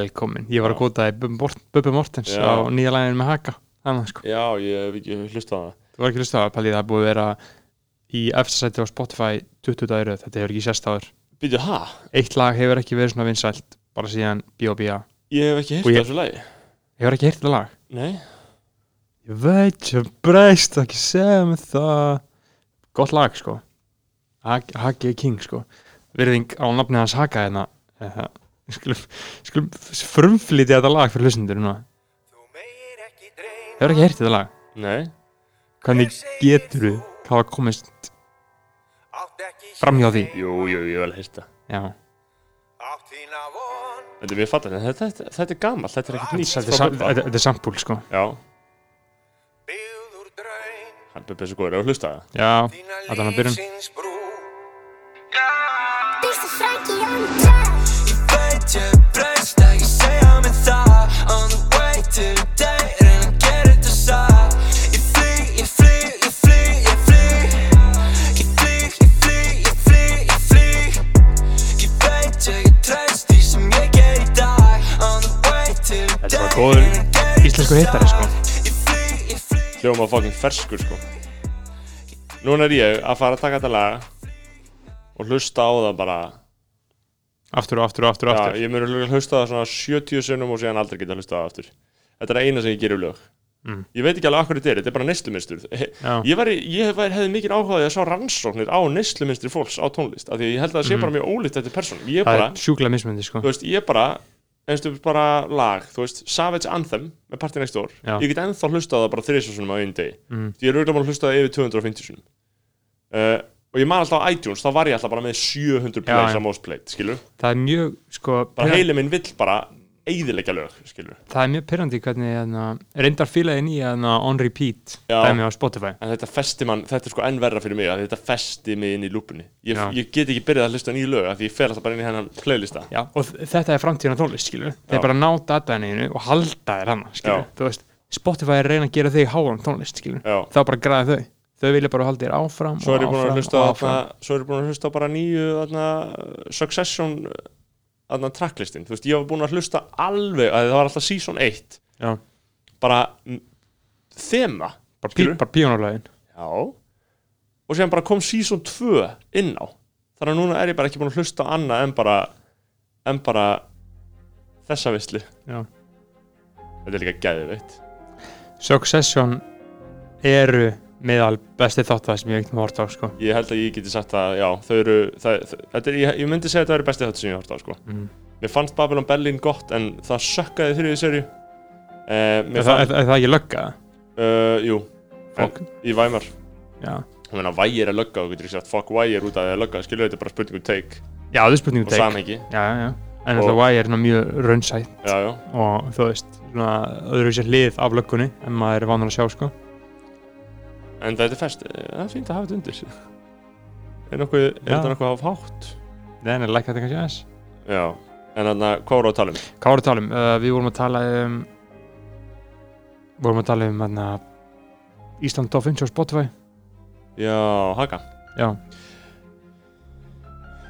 velkomin. Ég var að
Já.
kóta í Bubbi Mortens
Já.
á nýja lægin með haka Þannig sko.
Já, ég hef ekki hlustað á það.
Þú var ekki hlustað að pæli það er búið að vera í eftirsæti á Spotify 20 dagir Þetta hefur ekki sést áður.
Býtu, ha?
Eitt lag hefur ekki verið svona vinsælt bara síðan B.O.B.A.
Ég hef ekki
Og
heyrt
ég-
þessu lagi.
Hefur ekki heyrt þetta lag?
Nei,
Ég veit sem breyst ekki segja mig það. Gott lag sko. Haki Haki King sko Virðing á nafni hans Haka hérna. Skulum, skulum frumflýti þetta lag fyrir hlustendur núna. Hefur ekki heyrt þetta lag?
nei.
Hvernig getur þú hafa komist fram hjá því?
Jú, jú, ég vel það.
Já,
Þetta er mjög fattar, þetta, þetta, þetta er gamalt, þetta er ekkert nýtt.
Þetta er, er sampúl sko.
Já. Hann er svo góður, er að hlusta. Það
Já, þetta er að byrjun góður íslenskur hittari sko.
Ég ég
Hljóma fucking ferskur, sko. Núna er ég að fara að taka þetta lag og hlusta á það bara.
Aftur og aftur og aftur og
Já,
aftur.
ég mjög hlusta það svona 70 sinnum og síðan aldrei geta hlusta það aftur. Þetta er eina sem ég gerir lög.
Mm.
Ég veit ekki alveg akkur þetta er, þetta er bara neysluminstur
Já.
Ég, væri, ég væri, hefði mikið áhugaði að sjá rannsóknir á neysluminstri fólks á tónlist af því ég held að það sé bara mjög ólíkt eftir persónum. Ég
Mhm. Það
bara, bara einstu bara lag, þú veist, Savage Anthem með Party Next Door,
Já.
ég get ennþá hlusta á það bara þriðsvarsunum á einu degi.
Mm.
ég er auðvitað búin að hlusta á það yfir 250 sinum uh, og ég man alltaf á iTunes þá var ég alltaf bara með 700 plays á most played, skilur,
Það er mjög sko
bara
pirra-
heili minn vill bara eigðilegja lög, skilur
Það er mjög pyrrandi hvernig hérna, reyndar fílaðin í hérna, on repeat dæmi á Spotify.
En þetta festi mann, þetta er sko enn verra fyrir mig að þetta festi mig inn í lúpunni ég, ég get ekki byrjað að hlusta nýju lög af því ég fer alltaf bara inn í hennan playlista.
Já, og þetta er framtíðan tónlist, skilur
Já.
Þeir bara ná dataðinu og halda þér hann, skilur
Já.
Þú veist, Spotify er að reyna að gera þig háan tónlist, skilur
Já.
Þá bara græða þau. Þau vilja bara halda þér áfram
er
og
að
áfram og áfram.
svo er ég búin að hlusta bara nýju þarna, Succession þarna, tracklistin, þú veist, ég var búin að hlusta alveg, að það var alltaf season 1
Já,
bara þema,
bara, pí, bara píónulegin
já. Og síðan bara kom season 2 inn á. Þannig að núna er ég bara ekki búin að hlusta á annað en bara en bara þessa visslu
Já.
Þetta er líka gæðiveitt
Succession eru meðal besti þátt sem ég veit með hort á, sko.
Ég held að ég geti sagt að já, þau eru það, það, er, ég, myndi segja að það eru bestið þetta sem ég hort á sko.
Mm.
mér fannst Babylon Berlin gott en það sökkaði þriðið serju uh,
Er
mér
það,
fannst
er, er það ekki lögga?
uh, jú,
Fuck.
en, í Weimar.
Já,
ég meina Vægir er lögga og þú getur ekki sagt fuck Vægir út af því að lögga skilur þetta er bara spurningu take.
Já, það er spurningu
og
teik
samhengi.
Já, já, já. En
Og-
alltaf Y er mjög raunsætt. Og þú veist, svona öðru sér hlið af löggunni en maður er vanur að sjá, sko
en þetta er fest það er fínt að hafa þetta undir er nokkuð, er þetta nokkuð á hátt?
Nei, en er lækkað þetta kannski aðeins.
Já, en þannig að hvað voru að tala um?
Hvað voru að tala um? Uh, við vorum að tala um vorum að tala um hana, Ísland Top 50 á Spotify.
Já, haka
Já,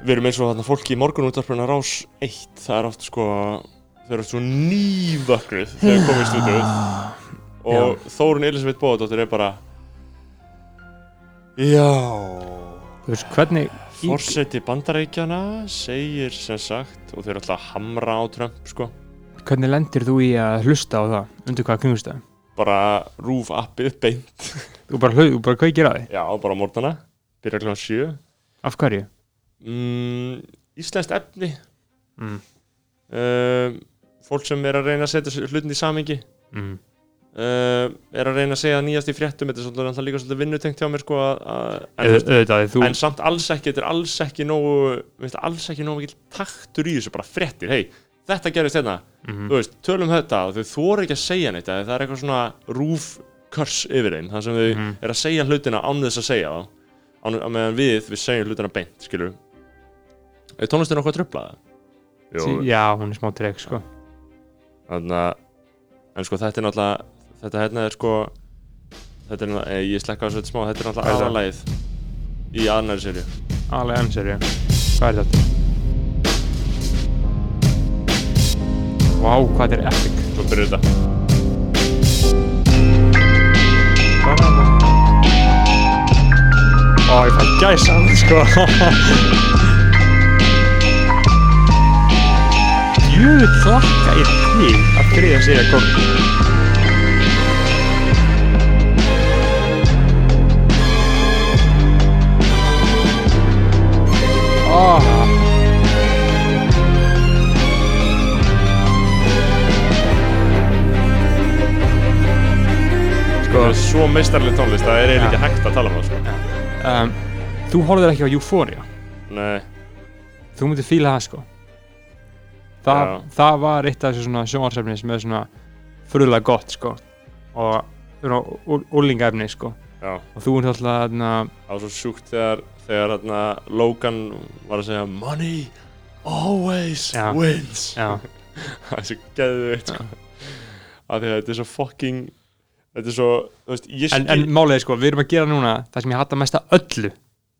við erum eins og þarna fólki í morgunúttarpuna rás 1 það er oft sko þau eru svo nývöknuð þegar komið í stúdíuð og Þórun Elisabeth Bóðardóttir er bara já
þú veist, hvernig
Forseti bandarækjana segir sem sagt og þau eru alltaf að hamra á Trump sko
hvernig lendir þú í að hlusta á það undir hvaða kringustæðum?
bara rúf appið beint
Þú bara, hlau- þú bara kveikir á því?
já, bara á morgnana byrja kl. 7
Af hverju?
mm, Íslenskt efni
Mm.
um, fólk sem er að reyna að setja hlutin í samingi
Mm.
Uh, er að reyna að segja nýjast í fréttum þetta er svolítið náttúrulega líka svolítið vinnutengt hjá mér sko, að, að, en, þú veist,
Auðvitað, þú
en samt alls ekki þetta er alls ekki nógu veist, alls ekki nógu mikil taktur í þessu bara fréttir, hei, þetta gerist hérna
Mhm.
þú veist, tölum þetta og þau þóra ekki að segja neitt það er eitthvað svona rúf körs yfir einn, þar sem þau
Mhm.
er að segja hlutina án þess að segja á meðan við, við segjum hlutina beint, skilur er tónlistin okkur að tröfla það?
Sí- Já, hún er smá treg, sko
þannig að en sko þetta er náttúrulega þetta hérna er sko þetta er eh, ég slekka þessu þetta smá þetta er náttúrulega
það?
aðalægið í aðnæri serju
Alveg enn serju Hvað er þetta? Vá, hvað þetta er epic
svo byrjuð þetta?
Ó, ég fæ gæsa sko Jöfull klakka ég til að þriða sér að koma
svo meistarlega tónlist það er eiginlega
Ja.
ekki hægt að tala um það sko.
um, þú horfður ekki á Euphoria
nei,
þú myndir fíla það sko Þa,
Já.
það var eitt af þessu svona sjónvarsefni sem er svona fruðlega gott sko og svona úlingaefni sko
já
og þú ert alltaf
það var svo sjúkt þegar þegar hérna Logan var að segja money always
Já.
wins
já,
það er svo geðveikt sko. af því að þetta er svo fucking þetta er svo, veist,
en, en er sko, við erum að gera núna það sem ég hata mest að öllu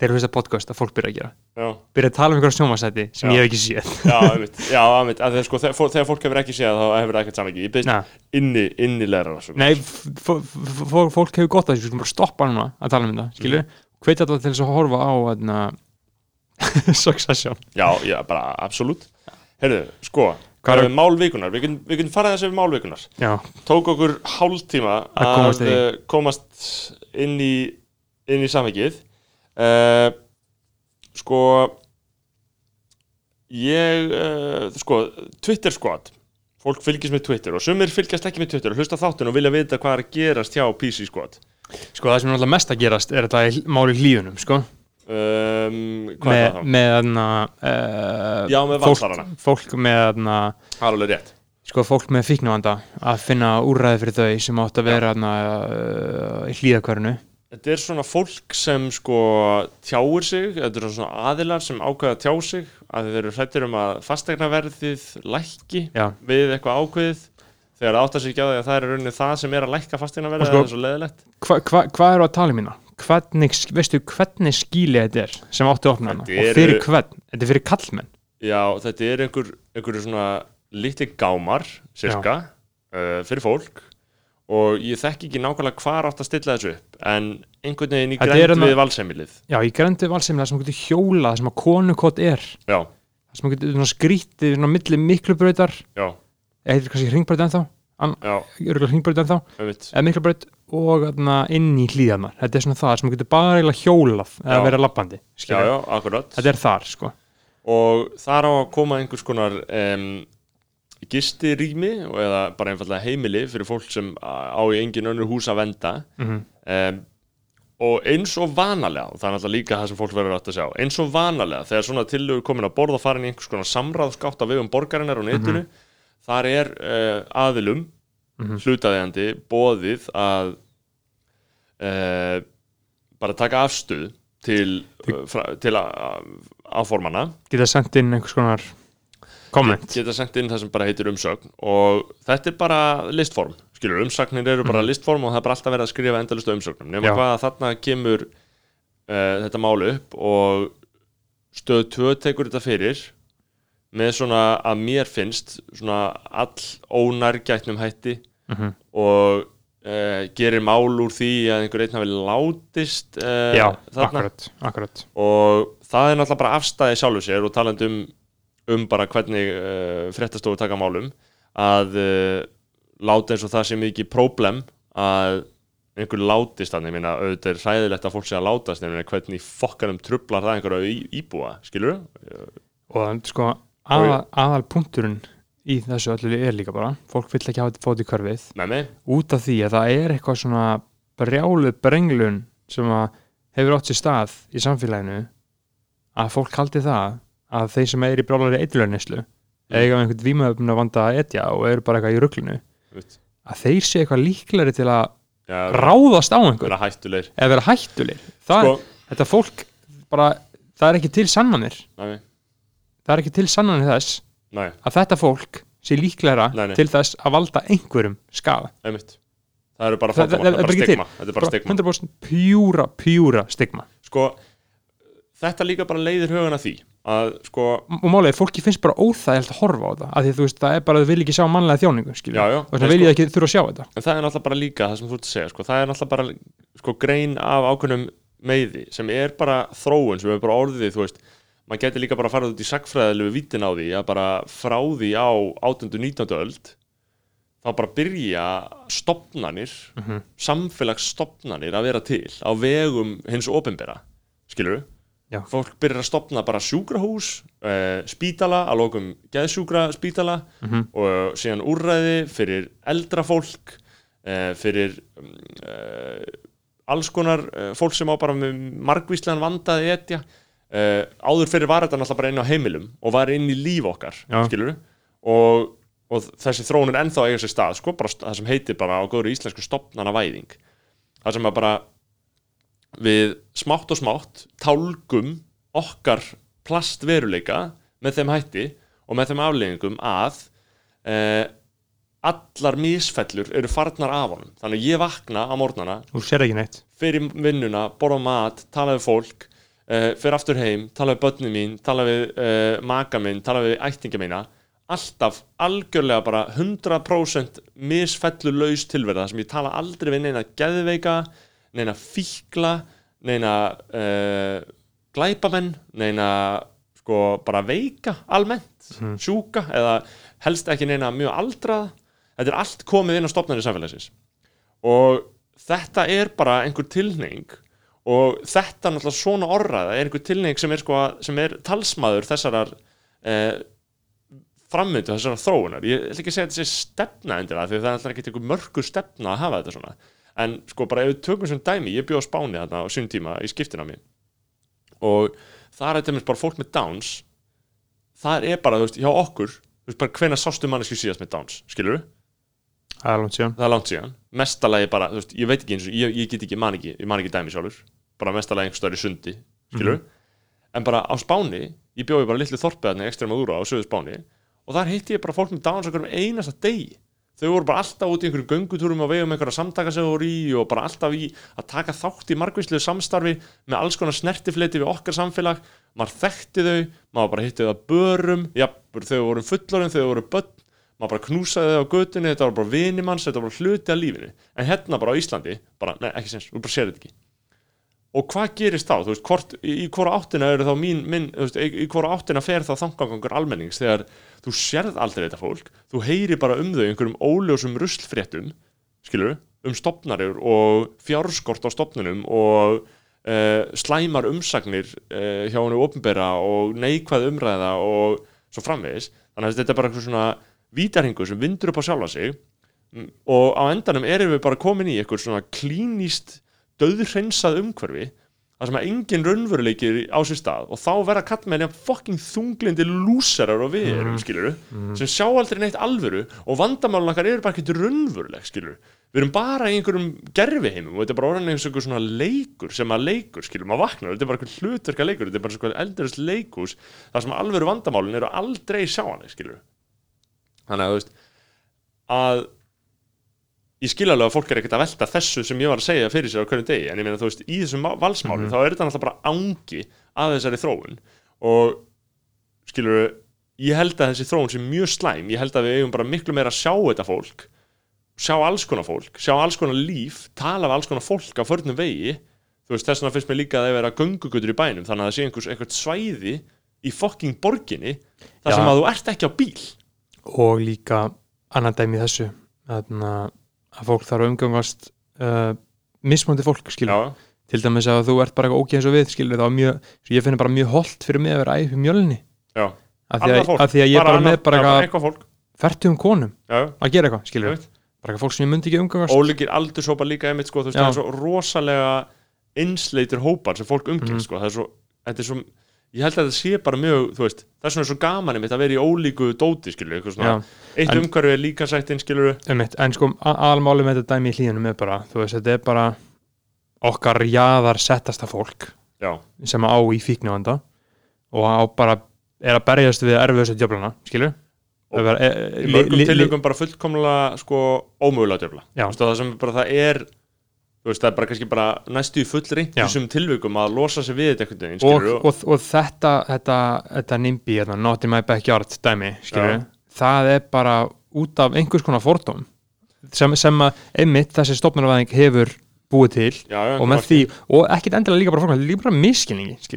þegar þú veist að podcast að fólk byrja að gera.
Já,
byrja að tala um einhverja sjónvarsæti sem
Já.
ég hef ekki séð.
Já, einmitt, já, einmitt, að þegar, sko, þegar, þegar fólk hefur ekki séð þá hefur það ekkert samvikið, ég byrst
Nei,
inni, innilegra svo.
nei fólk hefur gott að þessu, bara stoppa núna að tala um þetta, skilur.
Mm.
hveit alltaf til þess að horfa á þarna, Succession.
Já, já, bara absolutt. Heyrðu, sko,
Hvað er-
málvikunar við getum, getum farið þessi við málvikunar
já,
tók okkur hálftíma
Að komast
að
í.
uh, komast inn í inn í samhengið. Uh, sko ég uh, sko, Twitter squad. Fólk fylgist með Twitter og sumir fylgjast ekki með Twitter og hlusta á þáttinn og vilja vita hvað er að gerast hjá PC squad.
Sko það sem er alltaf mest að gerast er þetta í máli hlýðunum sko
um,
með, með þarna uh,
Já, með valsarana.
fólk, fólk með
rétt.
Sko fólk með fíknavanda að finna úrræði fyrir þau sem átt að vera þarna uh, í hlýðakvarinu
Þetta er svona fólk sem sko tjáir sig, þetta eru svona aðilar sem ákveða að tjá sig að þeir eru hrættir um að fastegnaverðið lækki
já,
við eitthvað ákveðið. Þegar það áttar sig ekki á því að það er rauninni það sem er að lækka fastegnaverðið,
sko-
það er svo leðilegt
hvað hva, hva eru að tala um hérna hvernig, veistu hvernig skíli þetta er sem áttu að opna hana og fyrir hvern, þetta er fyrir kallmenn
Já, þetta er einhver, einhver svona litli gámar, cirka uh, fyrir fólk. Og ég þekki ekki nákvæmlega hvar átt að stilla þessu upp en einhvern veginn í grænt við valsemilið
já, ég grendu valsemlega sem þú getur hjólað sem að konukott er.
Já,
sem getur skrítið svona milli miklubrautar.
Já,
eða heitir kannski hringbraut ennþá? Hringbraut ennþá. Eða miklubraut og þarna, inn í hlýðarnar þetta er svona það sem getur bara eiginlega hjólað eða
Já.
lappandi skilurðu.
já, akkurat.
Þetta er þar sko.
Og þar á að koma einhvers konar um, gistirými eða bara einfallega heimili fyrir fólk sem á í engin önnur hús að venda.
Mm
um, og eins og vanalega, og það er náttúrulega líka það sem fólk verður átt að sjá, eins og vanalega þegar svona tillögur komin að borða farin í einhvers konar samráðskátt á vegum borgarinnar og netinu þar er uh, aðilum hlutaðeigandi bóðið að uh, bara taka afstuð til, fra, til áformana
geta sendt inn einhvers konar komment
geta sendt inn það sem bara heitir umsögn og þetta er bara listform skilur, umsagnir eru bara listform og það er bara alltaf verið að skrifa endalist umsögnum. Nema hvað að þarna kemur uh, þetta mál upp og stöð 2 tekur þetta fyrir með svona að mér finnst svona all ónærgætnum hætti
Mhm.
og uh, gerir mál úr því að einhver einn hafi látist uh,
já,
þarna.
akkurat, akkurat.
Og það er náttúrulega bara afstæði sjálfu sér og talandi um, um bara hvernig uh, fréttastofu taka málum að láta eins og það sé mikið próblem að einhver látist þannig, ég meina, auðvitað er hræðilegt að fólk sé að látast, meina, hvernig fokkanum trublar það einhverju íbúa, skilur
og sko aðal punkturinn í þessu öllu er líka bara. Fólk vill ekki hafa þetta fót í körfið.
Með mig,
út af því að það er eitthvað svona brjáluð brenglun sem að hefur átt sér stað í samfélaginu að fólk haldi það að þeir sem er í brjáluði eitthulöfnislu eiga með einhvern vímaöfn að vanda að etja og eru bara eitthvað í
veit,
að þeir sé eitthvað líklegri til að
já,
ráðast á einhver
vera hættulegir.
Eða vera hættulir það,
Sko-
þetta fólk bara, það er ekki til sannanir.
Nei,
það er ekki til sannanir þess
nei,
að þetta fólk sé líklegra
Nei, nei.
til þess að valda einhverjum skaða.
Einmitt. Það eru bara
það það er
bara stigma. þetta er bara stigma.
100% pjúra, pjúra stigma.
Sko, þetta líka bara leiðir hugan að því að sko,
og er, fólki finnst bara óþægilt að horfa á það af því þú veist, það er bara að þau vil ekki sjá mannlega þjóningu
Já, já.
og það vil ég ekki þurfa að sjá þetta.
En það er náttúrulega bara líka það sem þú ert að segja, sko, það er náttúrulega bara sko, grein af ákveðnum meiði sem er bara þróun, sem er bara orðið þú veist, maður getur líka bara að fara út í sagfræðilegu vítin á því að bara frá því á 18. 19. öld þá bara byrja stopnanir
Mhm.
samfélagsstopnanir að vera til á vegum hins opinbera skilur
Já.
fólk byrjar að stopna bara sjúkrahús uh, spítala, að lókum geðsjúkra spítala
Mhm.
og síðan úrræði fyrir eldra fólk uh, fyrir um, uh, alls konar uh, fólk sem á bara með margvíslegan vandaði etja uh, áður fyrir var þetta náttúrulega bara inn á heimilum og var inn í líf okkar og, og þessi þróun er ennþá eiga sér stað sko, bara það sem heitir bara á góður íslensku stopnana væðing það sem að bara við smátt og smátt tálgum okkar plastveruleika með þeim hætti og með þeim afleggingum að eh, allar misfellur eru farnar af honum. Þannig að ég vakna á
neitt.
fyrir vinnuna, borða mat, tala við fólk uh, fyrir aftur heim, tala við börnin mín tala við uh, maka minn, tala við ættinga mína. Alltaf algjörlega bara 100% misfellu laus tilverða sem ég tala aldrei við neina geðveika neina fíkla neina uh, glæpamenn neina sko bara veika almennt sjúka eða helst ekki neina mjög aldraða. Þetta er allt komið inn á stopnarni samfélagsins. Og þetta er bara einhver tilhning og þetta náttúrulega svona orraða er einhver tilhning sem sko, sem er talsmaður þessarar eh, frammyndu þessarar þróunar. Ég ætla ekki að segja að þetta sé stefna endilega því það er alltaf ekki einhver mörgur stefna að hafa þetta svona. En sko bara ef við tökum sem dæmi ég bjóð á Spáni þarna á sín tíma í skiptina mér og það er þetta bara fólk með Downs. Það er bara, þú veist, hjá okkur þú veist bara hvenær sástu manneski síðast með Downs skilur
það er langt síðan.
Það er langt síðan. Mestalagi bara, þú veist, ég veit ekki eins og ég, ég get ekki, man ekki, ég man ekki dæmi sjálfur. Bara mestalagi einhver stöður í sundi, skilur en bara á Spáni, ég bjóði bara litlu þorpið þarna ekstra með úra á söðu Spáni og þar hitti ég bara fólk með Downs okkur um einasta degi. Þau voru bara alltaf út í einhverjum göngutúrum og vegum einhverja samtaka sem voru í og bara alltaf í að taka þátt í margvíslegu samstarfi með alls konar snertifleiti við okkar samfélag. Maður þekkti þau, maður bara hitti þau að börum, jafnur þau voru fullorinn þau voru börn, maður bara knúsaði þau á götunni þetta var bara vinimanns, þetta var bara hluti af lífinu. En hérna bara á Íslandi, bara, nei ekki sens, þú bara sér þetta ekki. Og hvað gerist þá, þú veist, hvort, í, í hvora áttina eru þá mín, minn, þú veist, í, hvora áttina fer þá þangangangur almennings þegar þú sérð aldrei þetta fólk, þú heyri bara um þau einhverjum óljósum ruslfréttum skilur, um stopnarir og fjárskort á stopnunum og uh, slæmar umsagnir uh, hjá hennu opinbera og neikvæð umræða og svo framvegis. Þannig að þetta er bara eitthvað svona vítarhingu sem vindur upp á sjálfa sig. Mm, og á endanum erum við bara komin í eitthvað svona klínist döðhreinsað umhverfi það sem að engin raunveruleikir á sér stað. Og þá verða kallmenni fucking þunglindi lúsarar og við erum, skilur sem sjá aldrei neitt alvöru og vandamálun okkar eru bara ekkert raunveruleg, skilur við erum bara í einhverjum gerfiheimum og þetta er bara orðan eins og einhver svona leikur sem að leikur, skilur, maður vaknar, þetta er bara einhver hlutverka leikur, þetta er bara svona eldurist leikus þar sem alvöru vandamálun eru aldrei sjáanleg, skilur þannig að veist að ég skil alveg að fólk er ekkert að velta þessu sem ég var að segja fyrir sér á hverjum degi. En ég meina þú veist, í þessum má- valsmáli þá er þetta náttúrulega bara ángi að þessari þróun. Og skilur ég held að þessi þróun sé mjög slæm. Ég held að við eigum bara miklu meira að sjá þetta fólk sjá alls konar fólk, sjá alls konar líf tala af alls konar fólk á förnum vegi. Þú veist, þess vegna finnst mér líka að það vera göngugutur í bænum, þannig að það sé einhvers, svæði í fokking borginni þar sem að þú ert ekki á bíl
og líka annan dæmi þessu. Þarna, að fólk þarf að umgangast uh, mismöndi fólk til dæmis að þú ert bara eitthvað ógeð eins og við skilur mjög, svo ég finn bara mjög holdt fyrir mig að vera æf í mjölni. Af því, að, af því að ég bara
annað-
með bara
já,
eitthvað færtum konum
já,
að gera eitthvað skilur bara eitthvað fólk sem ég myndi ekki umgangast.
Ólíkir aldurshópar líka einmitt sko, það er svo rosalega einsleitir hópar sem fólk umgengst
Mhm.
sko, það er svo, þetta er svo ég held að þetta sé bara mjög, þú veist það er svona svo gaman einmitt að vera í ólíku dóti skilur, eitthvað svona,
Já,
eitt
en-
umhverfi er líka sættin skilur,
einmitt, en sko almáli með þetta dæmi í hlýðunum er bara þú veist, þetta er bara okkar jaðar settasta fólk
já,
sem á í fíknivanda og á bara er að berjast við erfiðustu djöflana, skilur
Og
Það er, e,
í mörgum tilögum bara fullkomlega sko ómögulega djöfla, það sem bara það er veist, það er bara kannski bara næstu í fullri í þessum tilvikum að losa sig við þetta veginn,
og, og, og þetta þetta, þetta nimbi, þetta not in my backyard dæmi, skilur
Já.
það er bara út af einhvers konar fordóm sem, sem að einmitt þessi stofnarvæðing hefur búið til
já, já,
og með því, og ekkit endilega líka bara fólk, líka bara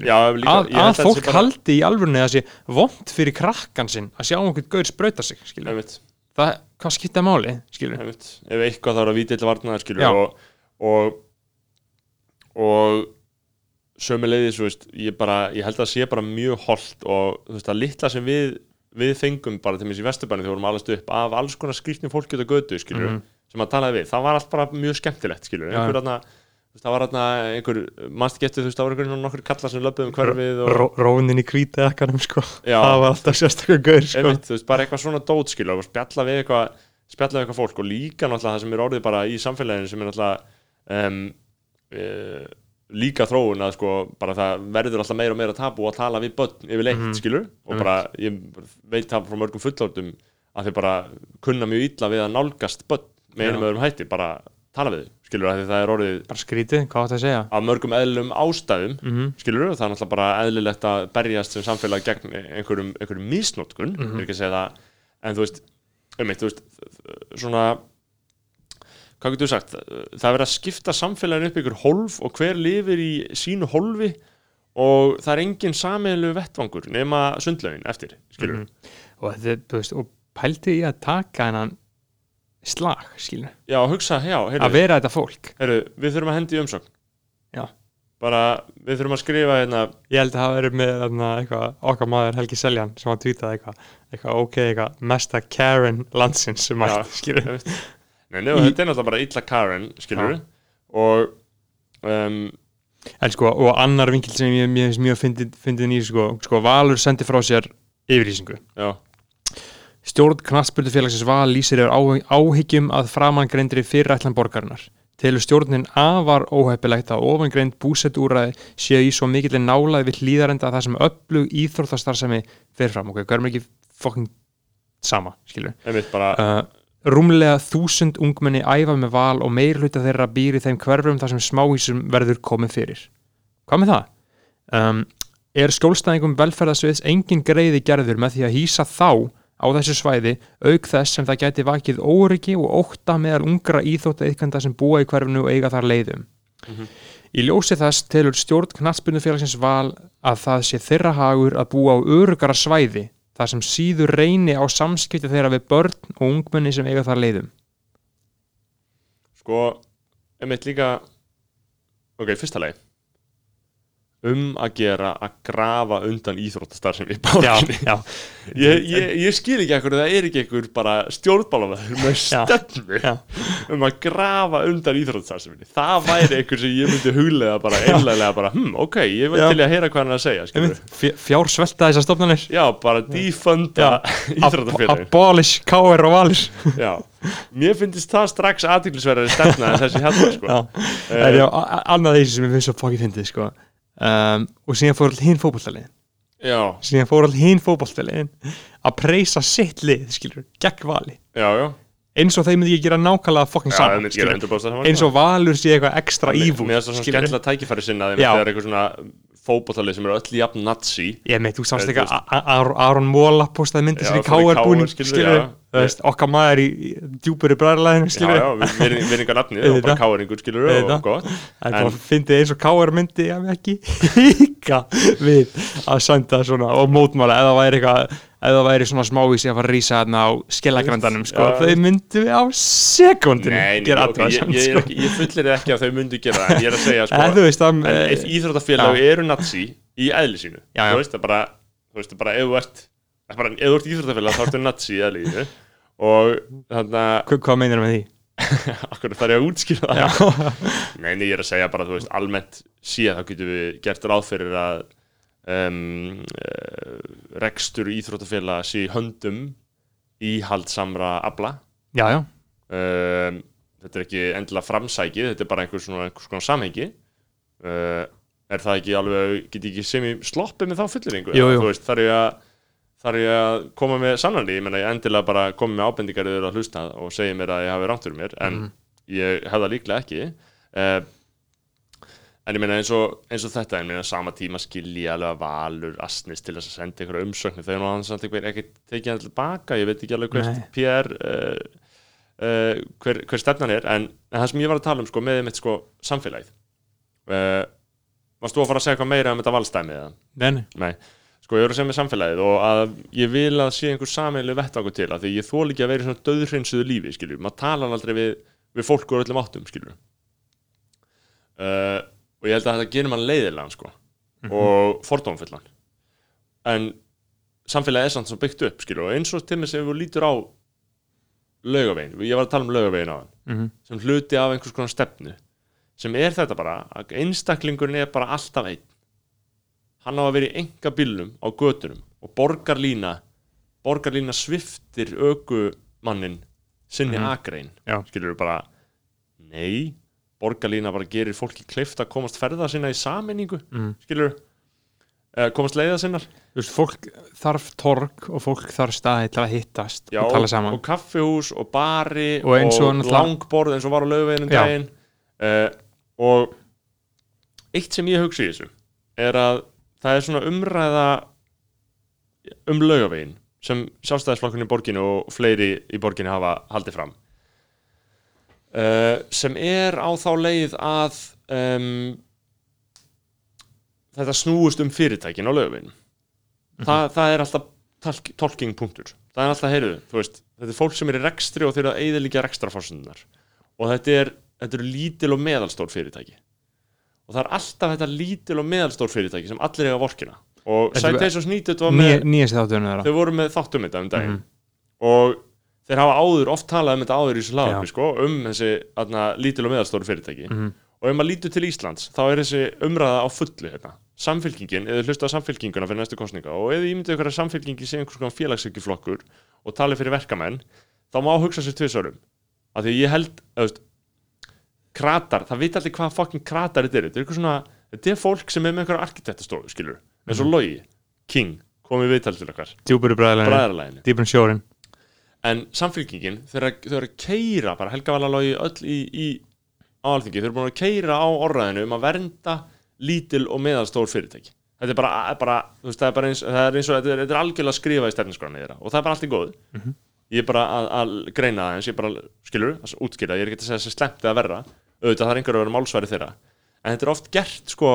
Já, líka-
að, að fólk
bara-
haldi í alvörunni að sé vond fyrir krakkan sinn að sjá einhvern gaur sprauta sig,
einmitt,
það, hvað skipta máli,
einmitt, ef eitthvað þá er að vítill varnaðar skilur
Já.
og, og og veist, ég bara ég held að það sé bara mjög holdt og þú veist, að litla sem við, við fengum bara til mér í Vesturbæni þegar við vorum alast upp af alls konar skrýtnum fólki út á götu, skilur
Mhm.
sem að talaði við, það var allt bara mjög skemmtilegt skilur,
Já.
einhver veist, það var þarna einhver, mannst getur þú veist, það var einhver nokkur kallar sem löpuðum hverfið og,
Ró, rónin í hvíta ekkanum sko
Já.
það var alltaf sérstaklega gaur sko
einmitt, veist, bara eitthvað svona dót skilur og spjalla við eitthvað spjalla við eitthvað fólk og líka náttúrulega það sem er orðið bara í samfélaginu sem er náttúrulega um, e, líka þróun að sko bara það verður alltaf meira og meira tabu að tala við börn yfirleitt
Mhm.
skilur og bara ég veit það frá mörgum fullorðum að þeir bara kunna mjög illa við að nálgast börn með einum öðrum hætti bara tala við þau skilur að það er orðið
bara skrítið, hvað átt að segja?
af mörgum eðlum ástæðum
mm
skilur það er náttúrulega bara eðlilegt að berjast sem samfélag gegn einhverjum, einhverjum misnótkun, segja það en þú veist, um eitt, þú veist svona hvað getur þú sagt, það er verið að skipta samfélagin upp ykkur hólf og hver lifir í sínu hólfi og það er engin sameilu vettvangur nema sundlaugin eftir, skilur
Mhm. og, þetta, þú veist, og pælti í að taka hennan slag, skilur
já, hugsa, já,
að
heyrðu,
vera þetta fólk.
Heyrðu við þurfum að hendi umsögn.
Já.
bara, við þurfum að skrifa hérna,
ég held að það verið með þarna, eitthvað, okkar maður Helgi Seljan sem að tweetaði eitthvað, eitthvað ok, eitthvað mesta Karen landsins sem mætt, skilur
Ég. Nei, og þetta er náttúrulega bara illa Karen, skilur og um,
en sko, og annar vinkil sem ég finnst mjög fyndið fyndið nýr, sko, sko, Valur sendi frá sér yfirlýsingu
já,
Stjórn knattspyrnufélagsins Val lýsir yfir áhy- áhyggjum að framangreindri fyrirætlan borgarinnar. Telur stjórnin afar óheppilegt að ofangreind búsetúræði séu í svo mikill nálaði við hlýðarenda að það sem öflug íþróttastarfsemi fer fram. Ok, hverjum ekki fokkin sama, skilur. Uh, rúmlega þúsund ungmenni æfa með val og meir hluta þeirra býr í þeim hverfum þar sem smáhísum verður komið fyrir. Hvað með það? Um, er skjólstæðingum velferðasviðs engin greiði gerður með því að hýsa þá á þessu svæði auk þess sem það gæti vakið óryggi og ótta meðal ungra íþótta ykkanda sem búa í hverfinu og eiga þar leiðum. Í ljósi þess telur stjórn knattspyrnufélagsins val að það sé þeirra hagur að búa á örugara svæði þar sem síður reyni á samskipti þeirra við börn og ungmenni sem eiga þar leiðum.
sko einmitt líka ok, fyrsta leið um að gera að grafa undan íþróttastar sem við
já,
ég, ég, ég skil ekki ekkur það er ekki ekkur bara stjórnbálamæður með stefnu
Já.
um að grafa undan íþróttastarfseminni það væri einhver sem ég myndi huglega bara einlega bara, hm, ok, ég vil til í að heyra hvað hann að segja
fjársvelta þessar stofnanir.
Já, bara defunda íþróttafélagin
abolish, KR og Valis
já, mér finnst það strax aðtiklisverðari stefna en þessi hérna sko.
A- annað þessi sem ég finnst svo fokki fyndið sko. Um, og síðan fór all hinn fótballtaliðin
já,
síðan fór all hinn fótballtaliðin að preysa sitt lið, skilur, gegn vali.
Já, já.
Eins og þeir myndi ekki gera nákvæmlega fokkin saman
myndi gera
skilurðu.
100% saman
eins og valur sé eitthvað ekstra ívúl
Mér finnst það svona skemmtilega tækifæri sinna þeim þegar eitthvað svona fótballtalið sem eru öll jafn nazi.
Ég meit, þú samst ekki að Ar- Aron Móla postaði myndi
Já,
sér í
fór í
KR búning
KR, skilurðu,
skilur
já.
við, okkar maður í djúpuri bræðarlæðinu
Já, já, við virðingar nafnið og bara káringur skilur og
Auðvitað.
gott. En-
bara fyndið eins og KR myndi ég ekki. Híka við að senda svona og mótmála eða væri eitthvað eða væri svona smávísi að fara að rísa þarna á skellagrandanum sko,
Já.
þau myndu á sekundinu gera
ok, ég,
athugasemd,
ég, er
sko.
ég fullir ekki að þau myndu gera það ég er að segja sko
En veist að
en ef íþróttafélag
já.
eru nazi í eðli sínu
Já, já.
þú veist það bara þú veist það bara ef þú ert það er bara, ef þú ert íþróttafélag þá ertu nazi í eðli sínu og þannig að
Hva- hvað meinar með því?
akkur þarf ég að útskýra það Nei, nei, ég er að segja bara, þú veist, almennt síðan þá getum við gert ráð fyrir að um, uh, rekstur íþróttafélag sé í höndum íhaldsamra afla.
Já, já,
um, þetta er ekki endilega framsækið, þetta er bara einhver svona, einhvers konar samhengi. Uh, er það ekki alveg, get ég ekki sem í sloppið með þá þú veist, þarf ég að þarf ég að koma með sannanli, ég menna ég endilega bara koma með ábendingar yfir að hlusta og segja mér að ég hafi fyrir mér, en
Mhm.
ég hef það líklega ekki. Uh, en ég meina eins og, eins og þetta, ég meina sama tíma skilji alveg að valur asnis til þess að senda einhverja umsöknu þegar hann samt einhver ekki tekið hann tilbaka, ég veit ekki alveg hvert. PR uh, uh, hver, hver stefnan er en, en það sem ég var að tala um sko, með mitt sko, samfélagið. Uh, varst þú að fara að segja eitthvað meira um þetta valstæmi eða?
Nei,
Nei, sko ég voru að segja með samfélagið og að ég vil að sé einhver sameiginlega vettvangur til að því ég þól ekki að vera í svona döðhreinsuðu lífi skilju, maður talar aldrei við, við fólk úr öllum áttum skilju uh, og ég held að þetta gerir mann leiðilegan sko og fordómfullan en samfélagið er samt svo byggt upp skilju og eins og til mig sem við lítur á laugavegin, ég var að tala um laugavegin á hann
Mhm.
sem hluti af einhvers konar stefnu sem er þetta bara að einstaklingurinn er bara alltaf einn hann á að vera í enga bílnum á götunum og borgarlína borgarlína sviftir ökumannin sinni
Mhm.
akrein
Já.
skilur bara nei, borgarlína bara gerir fólki kleift að komast ferða sinna í sameiningu
Mhm.
skilur komast leiða sinnar.
Þú veist, fólk þarf torg og fólk þarf staði til að hittast
Já,
og tala saman.
og kaffihús og bari
Og eins og náttúrulega-
langborð eins og var á laugaveginum
Já.
daginn. Uh, og eitt sem ég hugsi í þessu er að það er svona umræða um laugavegin sem sjálfstæðisflokkurinn í borginu og fleiri í borginu hafa haldið fram uh, sem er á þá leið að um, þetta snúist um fyrirtækin á laugavegin Þa, það er alltaf talk, talking punktur. Það er alltaf, heyrðu, þú veist þetta er fólk sem er í rekstri og þeir að eyðilegja rekstraforsundunar og þetta er, þetta eru lítil og meðalstór fyrirtæki. Og það er alltaf þetta lítil og meðalstór fyrirtæki sem allir eiga vorkina. Og
er-
Citation Needed var með
nýjast þáttunum þeirra.
Þau voru með þáttum þetta um daginn.
Mhm.
og þeir hafa áður, oft talað um þetta áður í þessu hlaðarpi sko, um þessi atna, lítil og meðalstóru fyrirtæki.
Mhm.
og ef maður lítur til Íslands þá er þessi umræða á fullu hérna. samfylkingin, eða hlusta á samfylkinguna fyrir næstu kostninga og ef þið ímyndið ykkur að samfylkingi sé einhvers konar félagsökjuflokkur og tali fyrir verkamenn þá má hugsa sér tvisörum af því ég held, eða, veist, kratar, það veit allir hvað fucking kratar þetta er, þetta er eitthvað svona þetta er fólk sem er með einhverja arkitektastofu, skilur eins og Logi, King, komið viðtal til okkar.
Bræðilegni,
bræðarlæginu
dýpun sjórin
en samfélkingin þeir eru að keira bara Helga Valalogi öll í, í á alþingi, þeir eru búin að keira á orðaðinu um að vernda lítil og meðalstór fyrirtæki. Þetta er bara, bara veist, það er bara eins, það er eins og þetta er, þetta er algjörlega að skrifa í stefniskráni þeirra og það er bara allt í góð ég er bara að, að greina það eins ég bara, skilur, að útskýra, ég er ekki að segja þessi slemt eða verra, auðvitað það er einhver að vera málsværi þeirra. En þetta er oft gert sko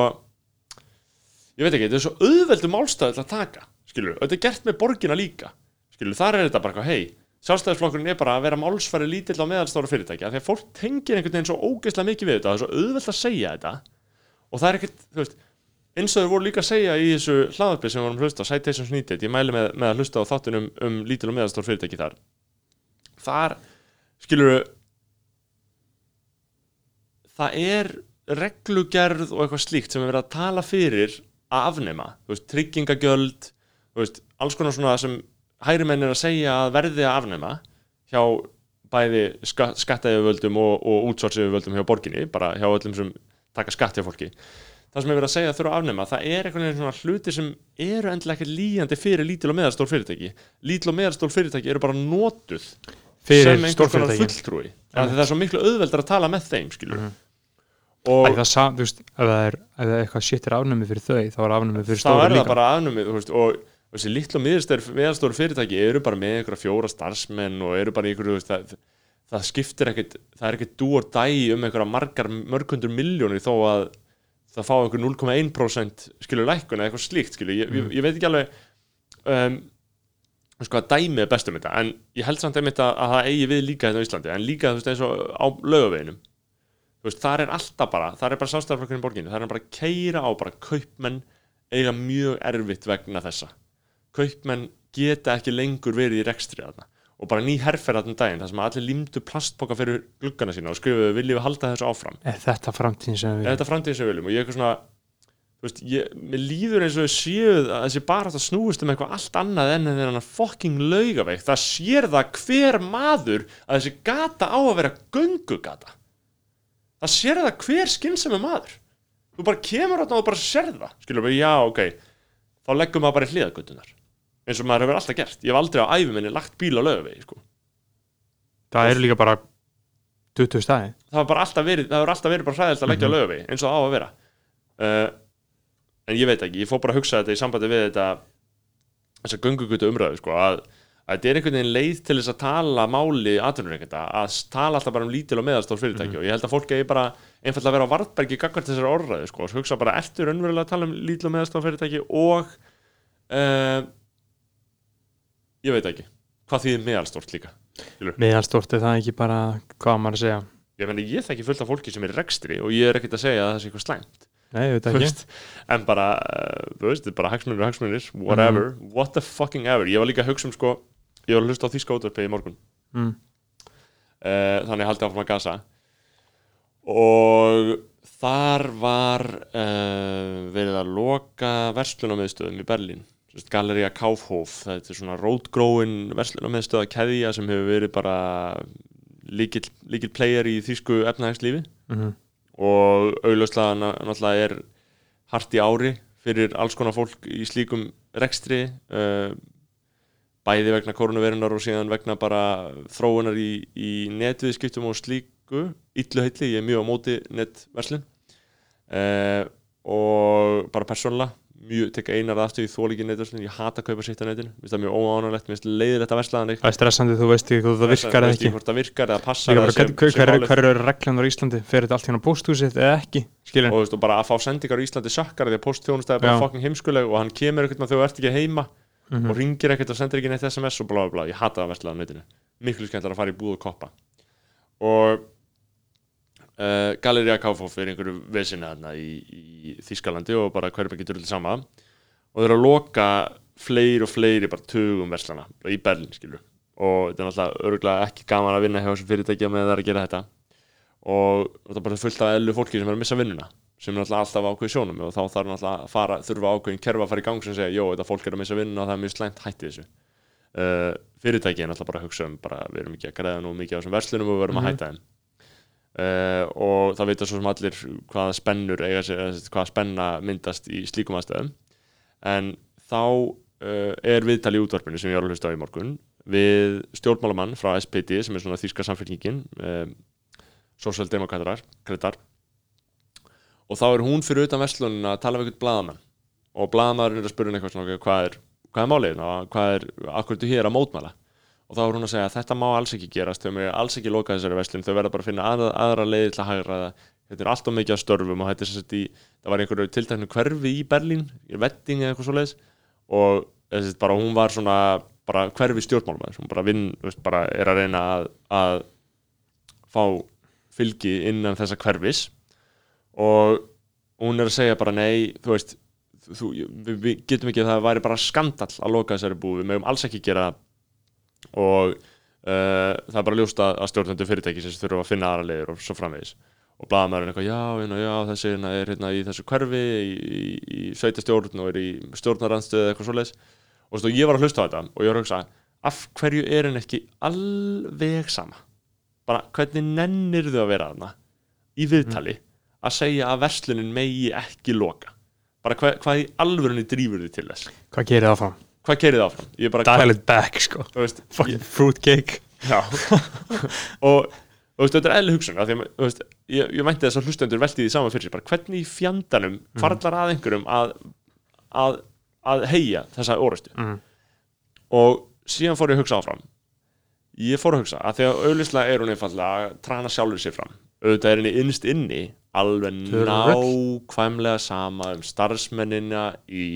ég veit ekki, þetta er svo auðveldu málstæði til að taka, skilur, og þetta er gert með borgina líka skilur, þar er þetta bara hei sjálfstæðisflokkurinn er bara að vera málsfæri lítill á meðalstóra fyrirtæki af því að fólk tengir einhvern veginn svo ógeðslega mikið við þetta það er svo auðvelt að segja þetta. Og það er ekkert, þú veist eins og þeir voru líka að segja í þessu hlaðarpið sem við vorum hlusta á Citations Needed, ég mæli með, með að hlusta á þáttunum um lítil og meðastór fyrirtæki þar. Þar skilur það er reglugerð og eitthvað slíkt sem er verið að tala fyrir að afnema, þú veist, tryggingagjöld þú veist, alls konar svona sem hægri menn er að segja að verði að afnema hjá bæði ska, skattaðjöföldum og, og útsortsjöföldum hjá borginni, bara hjá öllum sem taka skatt hjá fólki. Það sem er verið að segja að þurfa að afnema, það er einhvern veginn svona hluti sem eru endilega ekki líjandi fyrir lítil og meðalstór fyrirtæki. Lítil og meðalstór fyrirtæki eru bara
Fyrir
sem einhvers konar fulltrúi. Þannig að það er svo miklu auðveldar að tala með þeim skilur
Mhm.
og
Æ, það sam, þú veist, ef það er, ef það er eitthvað shit er afnæmi fyrir þau, þá er afnæmi fyrir
þá
stóri
er það
líka.
bara afnumið þú veist, og þessi litlu og meðalstóru fyrirtæki eru bara með einhverja fjóra starfsmenn og eru bara einhverju það, það skiptir ekkit, það er ekkit dú og dæ um einhverja margar mörgundur miljónir þó að það fá einhver 0,1% skilur lækkun eða eitthvað slíkt skilur, ég, ég, ég veit ekki alveg um, sko að dæmi er bestum þetta en ég held samt einmitt að, að það eigi við líka hérna á Íslandi. En líka þú veist eins og á lögaveginum þú veist þar er alltaf bara þar er bara sástæðarflokkurinn í borginni þar er bara að keira á bara kaupmenn eiga mjög erfitt vegna þessa kaupmenn geta ekki lengur verið í rekstri þarna. Og bara ný herferð þarna um daginn þar sem allir límdu plastpoka fyrir gluggana sína og skrifuðu viljum við halda þessu áfram?
Er þetta framtíðin sem við
er þetta framtíðin sem við viljum? Og ég er eitthvað svona þú veist, ég, mér líður eins og ég séu að þessi bara að snúist um eitthvað allt annað enn en þennan fucking laugaveik. Það sér það hver maður að þessi gata á að vera göngugata. Það sér það hver skynsami maður. Þú bara kemur þarna og bara sér það. Skilur bara, já, ok. Þá leggum maður bara í hliðagötunar eins og maður hefur alltaf gert ég hef aldrei á æfi minni lagt bíl á laugavegi sko.
Það eru líka bara 20 staði
það bara alltaf verið, það hefur alltaf verið bara hræðilt að leggja mm -hmm. eins og á að vera uh, en ég veit ekki, ég fór bara að hugsa þetta í sambandi við þetta þessa göngugutu umræðu sko, að, að þetta er einhvern veginn leið til þess að tala máli atvinnureikenda, að tala alltaf bara um lítil og meðalstór fyrirtæki og ég held að fólk eigi bara einfallega að vera á vartbergi gagvart þessari orðræðu sko, hugsa bara eftir raunverulega að tala um lítil og meðalstór fyrirtæki og uh, ég veit ekki. Hvað þýðir meðalstórt líka?
Meðalstórt er það ekki bara, hvað maður að segja?
Ég, meni, ég þekki fullt af fólki sem er rekstri og ég er ekkert að segja að það sé eitthvað slæmt.
Nei, ég veit ekki.
veist, en bara, uh, þú veist, þetta er bara hagsmunir og hagsmunir, whatever, what the fucking ever. Ég var líka að hugsa um sko, ég var að hlusta á þýska útvarpið í morgun.
Mm.
uh, þannig haldi áfram að gasa. Og þar var uh, verið að loka verslunarmiðstöðum í Berlín Galeria Kaufhof, þetta er svona rótgróin verslunarmiðstöða keðja sem hefur verið bara líkil, líkil player í þýsku efnahagslífi.
Mhm.
og augljóslega ná- náttúrulega er hart í ári fyrir alls konar fólk í slíkum rekstri uh, bæði vegna koronavirunar og síðan vegna bara þróunar í, í netviðskiptum og slíku. Illu heitli, ég er mjög á móti netverslun. Uh, og bara persónulega mjög tek einar aftur í þólíki netverslun ég hata að kaupa sitt á finnst það mjög óánulegt mér finnst leiðilegt að versla þannig.
Það er stressandi, þú veist ekki hvað það virkar eða ekki
hvort það virkar eða passar eða
hver,
málið.
hver eru reglunar í Íslandi? Fer þetta allt hérna á pósthúsið eða ekki? Skilur,
og, þú veist, og bara að fá sendingar á Íslandi sökkar því að postþjónustæði er bara fucking heimskuleg og hann kemur ekkert með þú ert ekki heima
Mhm.
og ringir ekkert og sendir ekki neitt SMS og blá blá blá, ég hata það verslað á netinu. Miklu skemmtilega að fara í búð og koppa. Og uh, Galeria Kaufhof er einhverju vesinni þarna í, í Þískalandi og bara hverjum ekki drullið sama. Og þeir eru að loka fleiri og fleiri bara tugum verslana í Berlin skilur og þetta er náttúrulega örgulega ekki gaman að vinna hjá þessum fyrirtækja með það að gera þetta. Og það er bara fullt af ellu fólki sem er að missa vinnuna sem er náttúrulega alltaf ákveði sjónum og þá þarf náttúrulega að fara, þurfa ákveðin kerfa að fara í gang sem segja, jó, þetta fólk er að missa vinnuna og það er mjög slæmt hætti þessu. Uh, fyrirtæki er náttúrulega bara að hugsa um bara, við erum ekki að greiða nú mikið á þessum verslunum og við verum að hætta þeim uh, og það vita svo sem allir hvaða spennur eiga sagt, hvaða spenna myndast í slíkum aðstöðum en þá uh, er viðtal í útvarpinu sem ég var að hlusta á í morgun við stjórnmálamann frá SPD sem er svona þýska samfélkingin um, sósjaldemokratar kretar. og þá er hún fyrir utan verslunin að tala við eitthvað blaðamann. Og blaðamann er að spyrja hún eitthvað svona hvað er, hvað er málið og hvað er, akkur er hér að mótmæla og þá er hún að segja að þetta má alls ekki gerast þau með alls ekki loka þessari verslun þau verða bara að finna aðra, aðra leiðir til að hagra þetta er alltaf mikið að störfum og þetta er sagt í það var einhverju tilteknu hverfi í Berlín í vetting eða eitthvað svo leiðis og þessi, bara hún var svona bara hverfi stjórnmálum hún bara vinn, veist, bara er að reyna að, að fá fylgi innan þessa hverfis. Og hún er að segja bara nei, þú veist þú, við, við getum ekki að það væri bara skandall að loka þessari búð, við mögum alls ekki gera og uh, það er bara ljóst að, að stjórnendur fyrirtæki sem þurfa að finna aðra leiðir og svo framvegis. Og blaðamærin eitthvað, já, já, já, þessi hérna er hérna í þessu hverfi í, í, sveitastjórn og er í stjórnarandstöð eða eitthvað svoleiðis. Og og ég var að hlusta á þetta og ég var að hugsa, af hverju er henn ekki alveg sama? Bara, hvernig nennir þau að vera þarna í viðtali að segja að verslunin megi ekki loka? Bara hva, hvað í alvörunni drýfur þið til þess?
Hvað gerir það áfram?
Hvað gerir það áfram?
Dial it back, sko.
Veist,
Fucking fruitcake.
Og veist, þetta er eðli hugsun því veist, ég, ég meinti þess að hlustendur velti því saman fyrir sér bara hvernig fjandanum farlar að einhverjum að, að, að heia þessa orustu
Mhm.
og síðan fór ég að hugsa áfram. Ég fór að hugsa að því að auðvitað er hún einfallega að trana sjálfur sér fram. Auðvitað er henni innst inni alveg nákvæmlega sama um starfsmennina í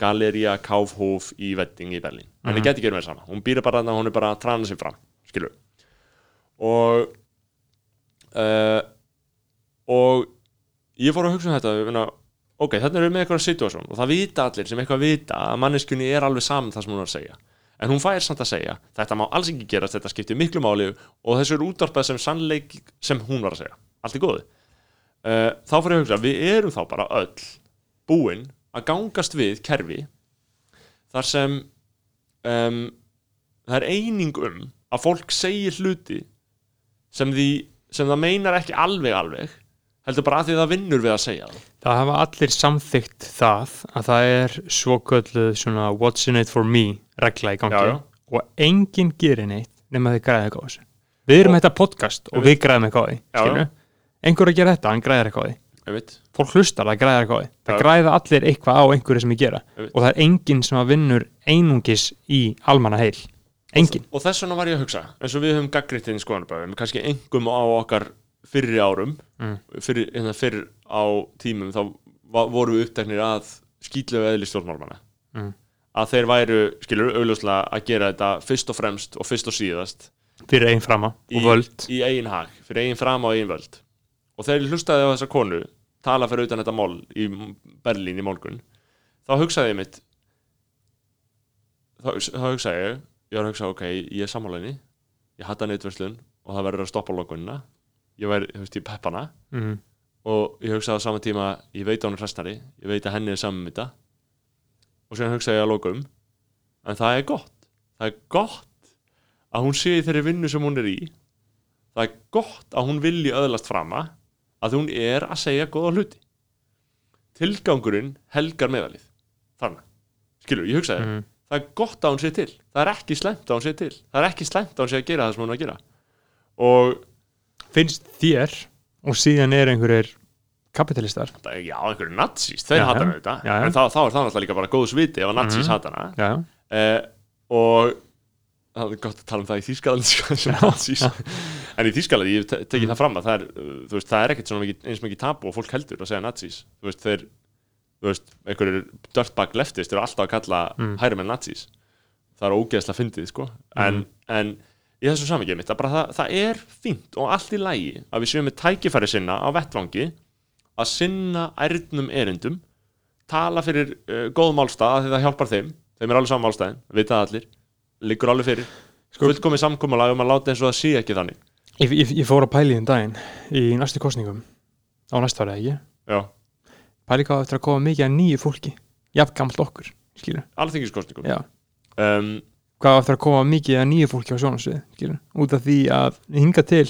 Galeria Kaufhof í Vetting í Berlín. Henni geti ekki verið með sama, hún býr bara þarna hún er bara að trana sér fram, skilur og uh, og ég fór að hugsa um þetta finna, ok, erum við með eitthvað situasjón og það vita allir sem eitthvað vita að manneskunni er alveg saman það sem hún er að segja. En hún fær samt að segja, þetta má alls ekki gerast þetta skiptir miklu máli og þessu er útvarpað sem sannleik sem hún var að segja. Allt er góði uh, þá fór ég að hugsa, við erum þá bara öll búin að gangast við kerfi þar sem um, það er eining um að fólk segir hluti sem, því, sem það meinar ekki alveg alveg heldur bara að því það vinnur við að segja það
Það hafa allir samþygt það að það er svokölluð svona what's in it for me regla í gangi
Já, já.
og enginn gerir neitt nema þið græða eitthvað á þessu. Við erum þetta podcast og við græðum eitthvað á því. Einhver að gera þetta, hann græðir eitthvað á því. Fólk hlustar, það græðir eitthvað. Það
Já.
græða allir eitthvað á einhverju sem ég gera og það er enginn sem að vinnur einungis í almanna heil. Enginn.
og þess vegna var ég að hugsa eins og við höfum gaggritt inn í skoðanabæðum kannski engum á okkar fyrri árum
Mm.
fyrir, hérna, fyrr á tímum þá voru við uppteknir að skýtlegu eðli stjórnmálmanna
Mm.
að þeir væru, skilur, augljóslega að gera þetta fyrst og fremst og fyrst og síðast
Fyrir einn frama
í,
og völd.
í eigin hag, fyrir eigin fram og eigin völd og þegar ég hlustaði á þessa konu tala fyrir utan þetta mál í Berlín í morgun þá hugsaði ég mitt þá, þá hugsaði ég ég var að hugsa, ok, ég er sammálaðinni ég hata neitverslun og það verður að stoppa lokunina. Ég væri, þú veist, ég peppana.
Mm.
og ég hugsaði á sama tíma ég veit hún er hrestari, ég veit að henni er saman með þetta. Og síðan hugsaði ég að lokum en það er gott. Það er gott að hún sé í þeirri vinnu sem hún er í. Það er gott að hún vilji öðlast frama að hún er að segja góða hluti. Tilgangurinn helgar meðalið. Þarna, skilur, ég hugsaði
Mhm.
það er gott að hún sé til. Það er ekki slemt að hún sé til. Það er ekki slemt að hún sé að gera það sem hún er að gera. Og
Finnst þér og síðan er einhverjir kapitalistar
það er, já, einhverju nazís, þeir
Já,
hata
já.
hana þetta en þá, þá er það náttúrulega líka bara góðs viti ef að nazís
Mhm.
hata hana.
Já,
eh, og það er gott að tala um það í Þýskaland sko, en í Þýskaland, ég hef te- tekið það fram að það er, uh, veist, það er ekkert mikið, eins mikið tabu og fólk heldur að segja nazís þú veist, þeir þú veist, einhverjir dirtbag leftist eru alltaf að kalla mm. hærum en nazís það er ógeðslega fyndið, sko. En, en í þessu samvikið mitt, að bara það, það er fínt og allt í lægi að við séum með tækifæri sinna á vettvangi að sinna ærnum erindum tala fyrir uh, góð málstað því það hjálpar þeim, þeim er alveg saman málstæðin vita það allir, liggur alveg fyrir. Sko, fullkomið samkomulag um að láta eins og það sé ekki þannig.
Ég, ég, ég fór að pæli þinn daginn í næstu kostningum á næsta ári, ekki?
já,
Pæli hvað á eftir að koma mikið að nýju fólki jafn gamalt okkur, skilur
alþingiskostningum
Já,
um,
hvað á eftir að koma mikið að nýju fólki á sjónasvið, skilur út af því að hinga til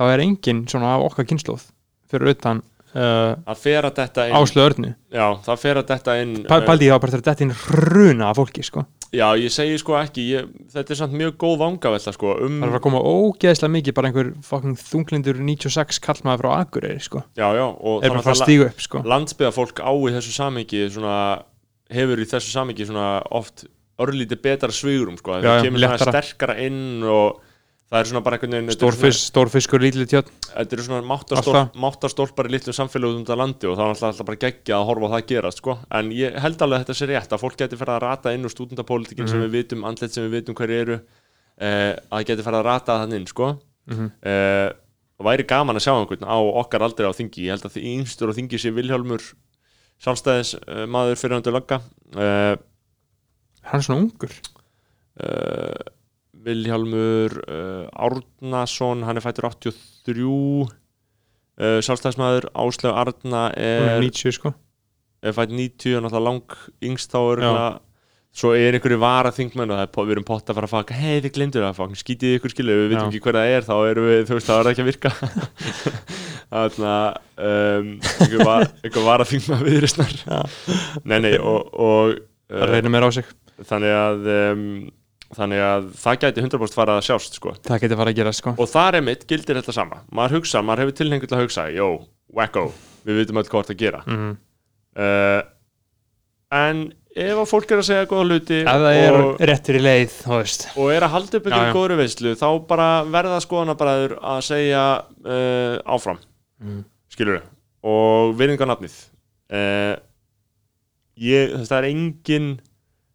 þá er engin svona af okkar kynnslóð fyrir utan uh,
að fer að detta inn
áslu örnu.
Já, það fer að detta inn
Pæ,
uh,
Pældi ég á bara þetta inn hruna af fólki, sko.
Já, ég segi sko ekki ég, þetta er samt mjög góð vangavelta sko um,
Það er að koma ógeðslega mikið bara einhver fucking þunglindur 96 kallmaður frá Akureyri, sko.
Já, já, og
er bara að að stígu upp, sko.
landsbyggðafólk á í þessu samingi svona, hefur í þessu samingi svona oft örlítið betra svigurum sko, það kemur svona sterkara inn og það er svona bara einhvern veginn
Stórfisk, stórfiskur, lítið
svona- þetta eru svona
Alltaf.
máttarstólp, máttarstólpar í litlum samfélögum út af landi og það er alltaf, bara geggja að horfa á það gerast sko. en ég held alveg að þetta sé rétt að fólk geti farið að rata inn úr stúdendapolítikin sem við vitum, andlet sem við vitum hverju eru eh, að geti farið að rata þann inn sko. eh, og væri gaman að sjá einhvern á okkar aldrei á þingi ég held að því yngstur á þingi sé Vilhjálmur sjálfstæðis uh, maður fyrir lögga uh, Árnason, hann er fættur 83 uh, sjálfstæðismæður Áslega Arna
er
er,
90 sko.
er fætt 90 og náttúrulega lang yngst þá er svo er einhverju vara þingmenn og það er, við erum pott að fara að faka hei þið glemdur það, fokk, skítið ykkur skilu við vitum
Já.
ekki hver það er, þá erum við þú veist, þá er það ekki að virka. Þannig að um, einhver, var, vara þingmenn viðrisnar nei, nei, og, og
það
uh, þannig að um, þannig að það gæti 100% fara að sjást sko.
það getur fara að gera sko
og þar er mitt gildir þetta sama maður hugsa, maður hefur tilhengu til að hugsa jó, wacko, við vitum öll hvort að gera
Mhm.
uh, en ef að fólk er að segja góða hluti
ef það er
og,
í leið
og er að halda upp einhverju
já.
góðri veislu þá bara verða skoðanabræður að segja uh, áfram
Mm.
skilur og virðingarnafnið uh, ég, það er engin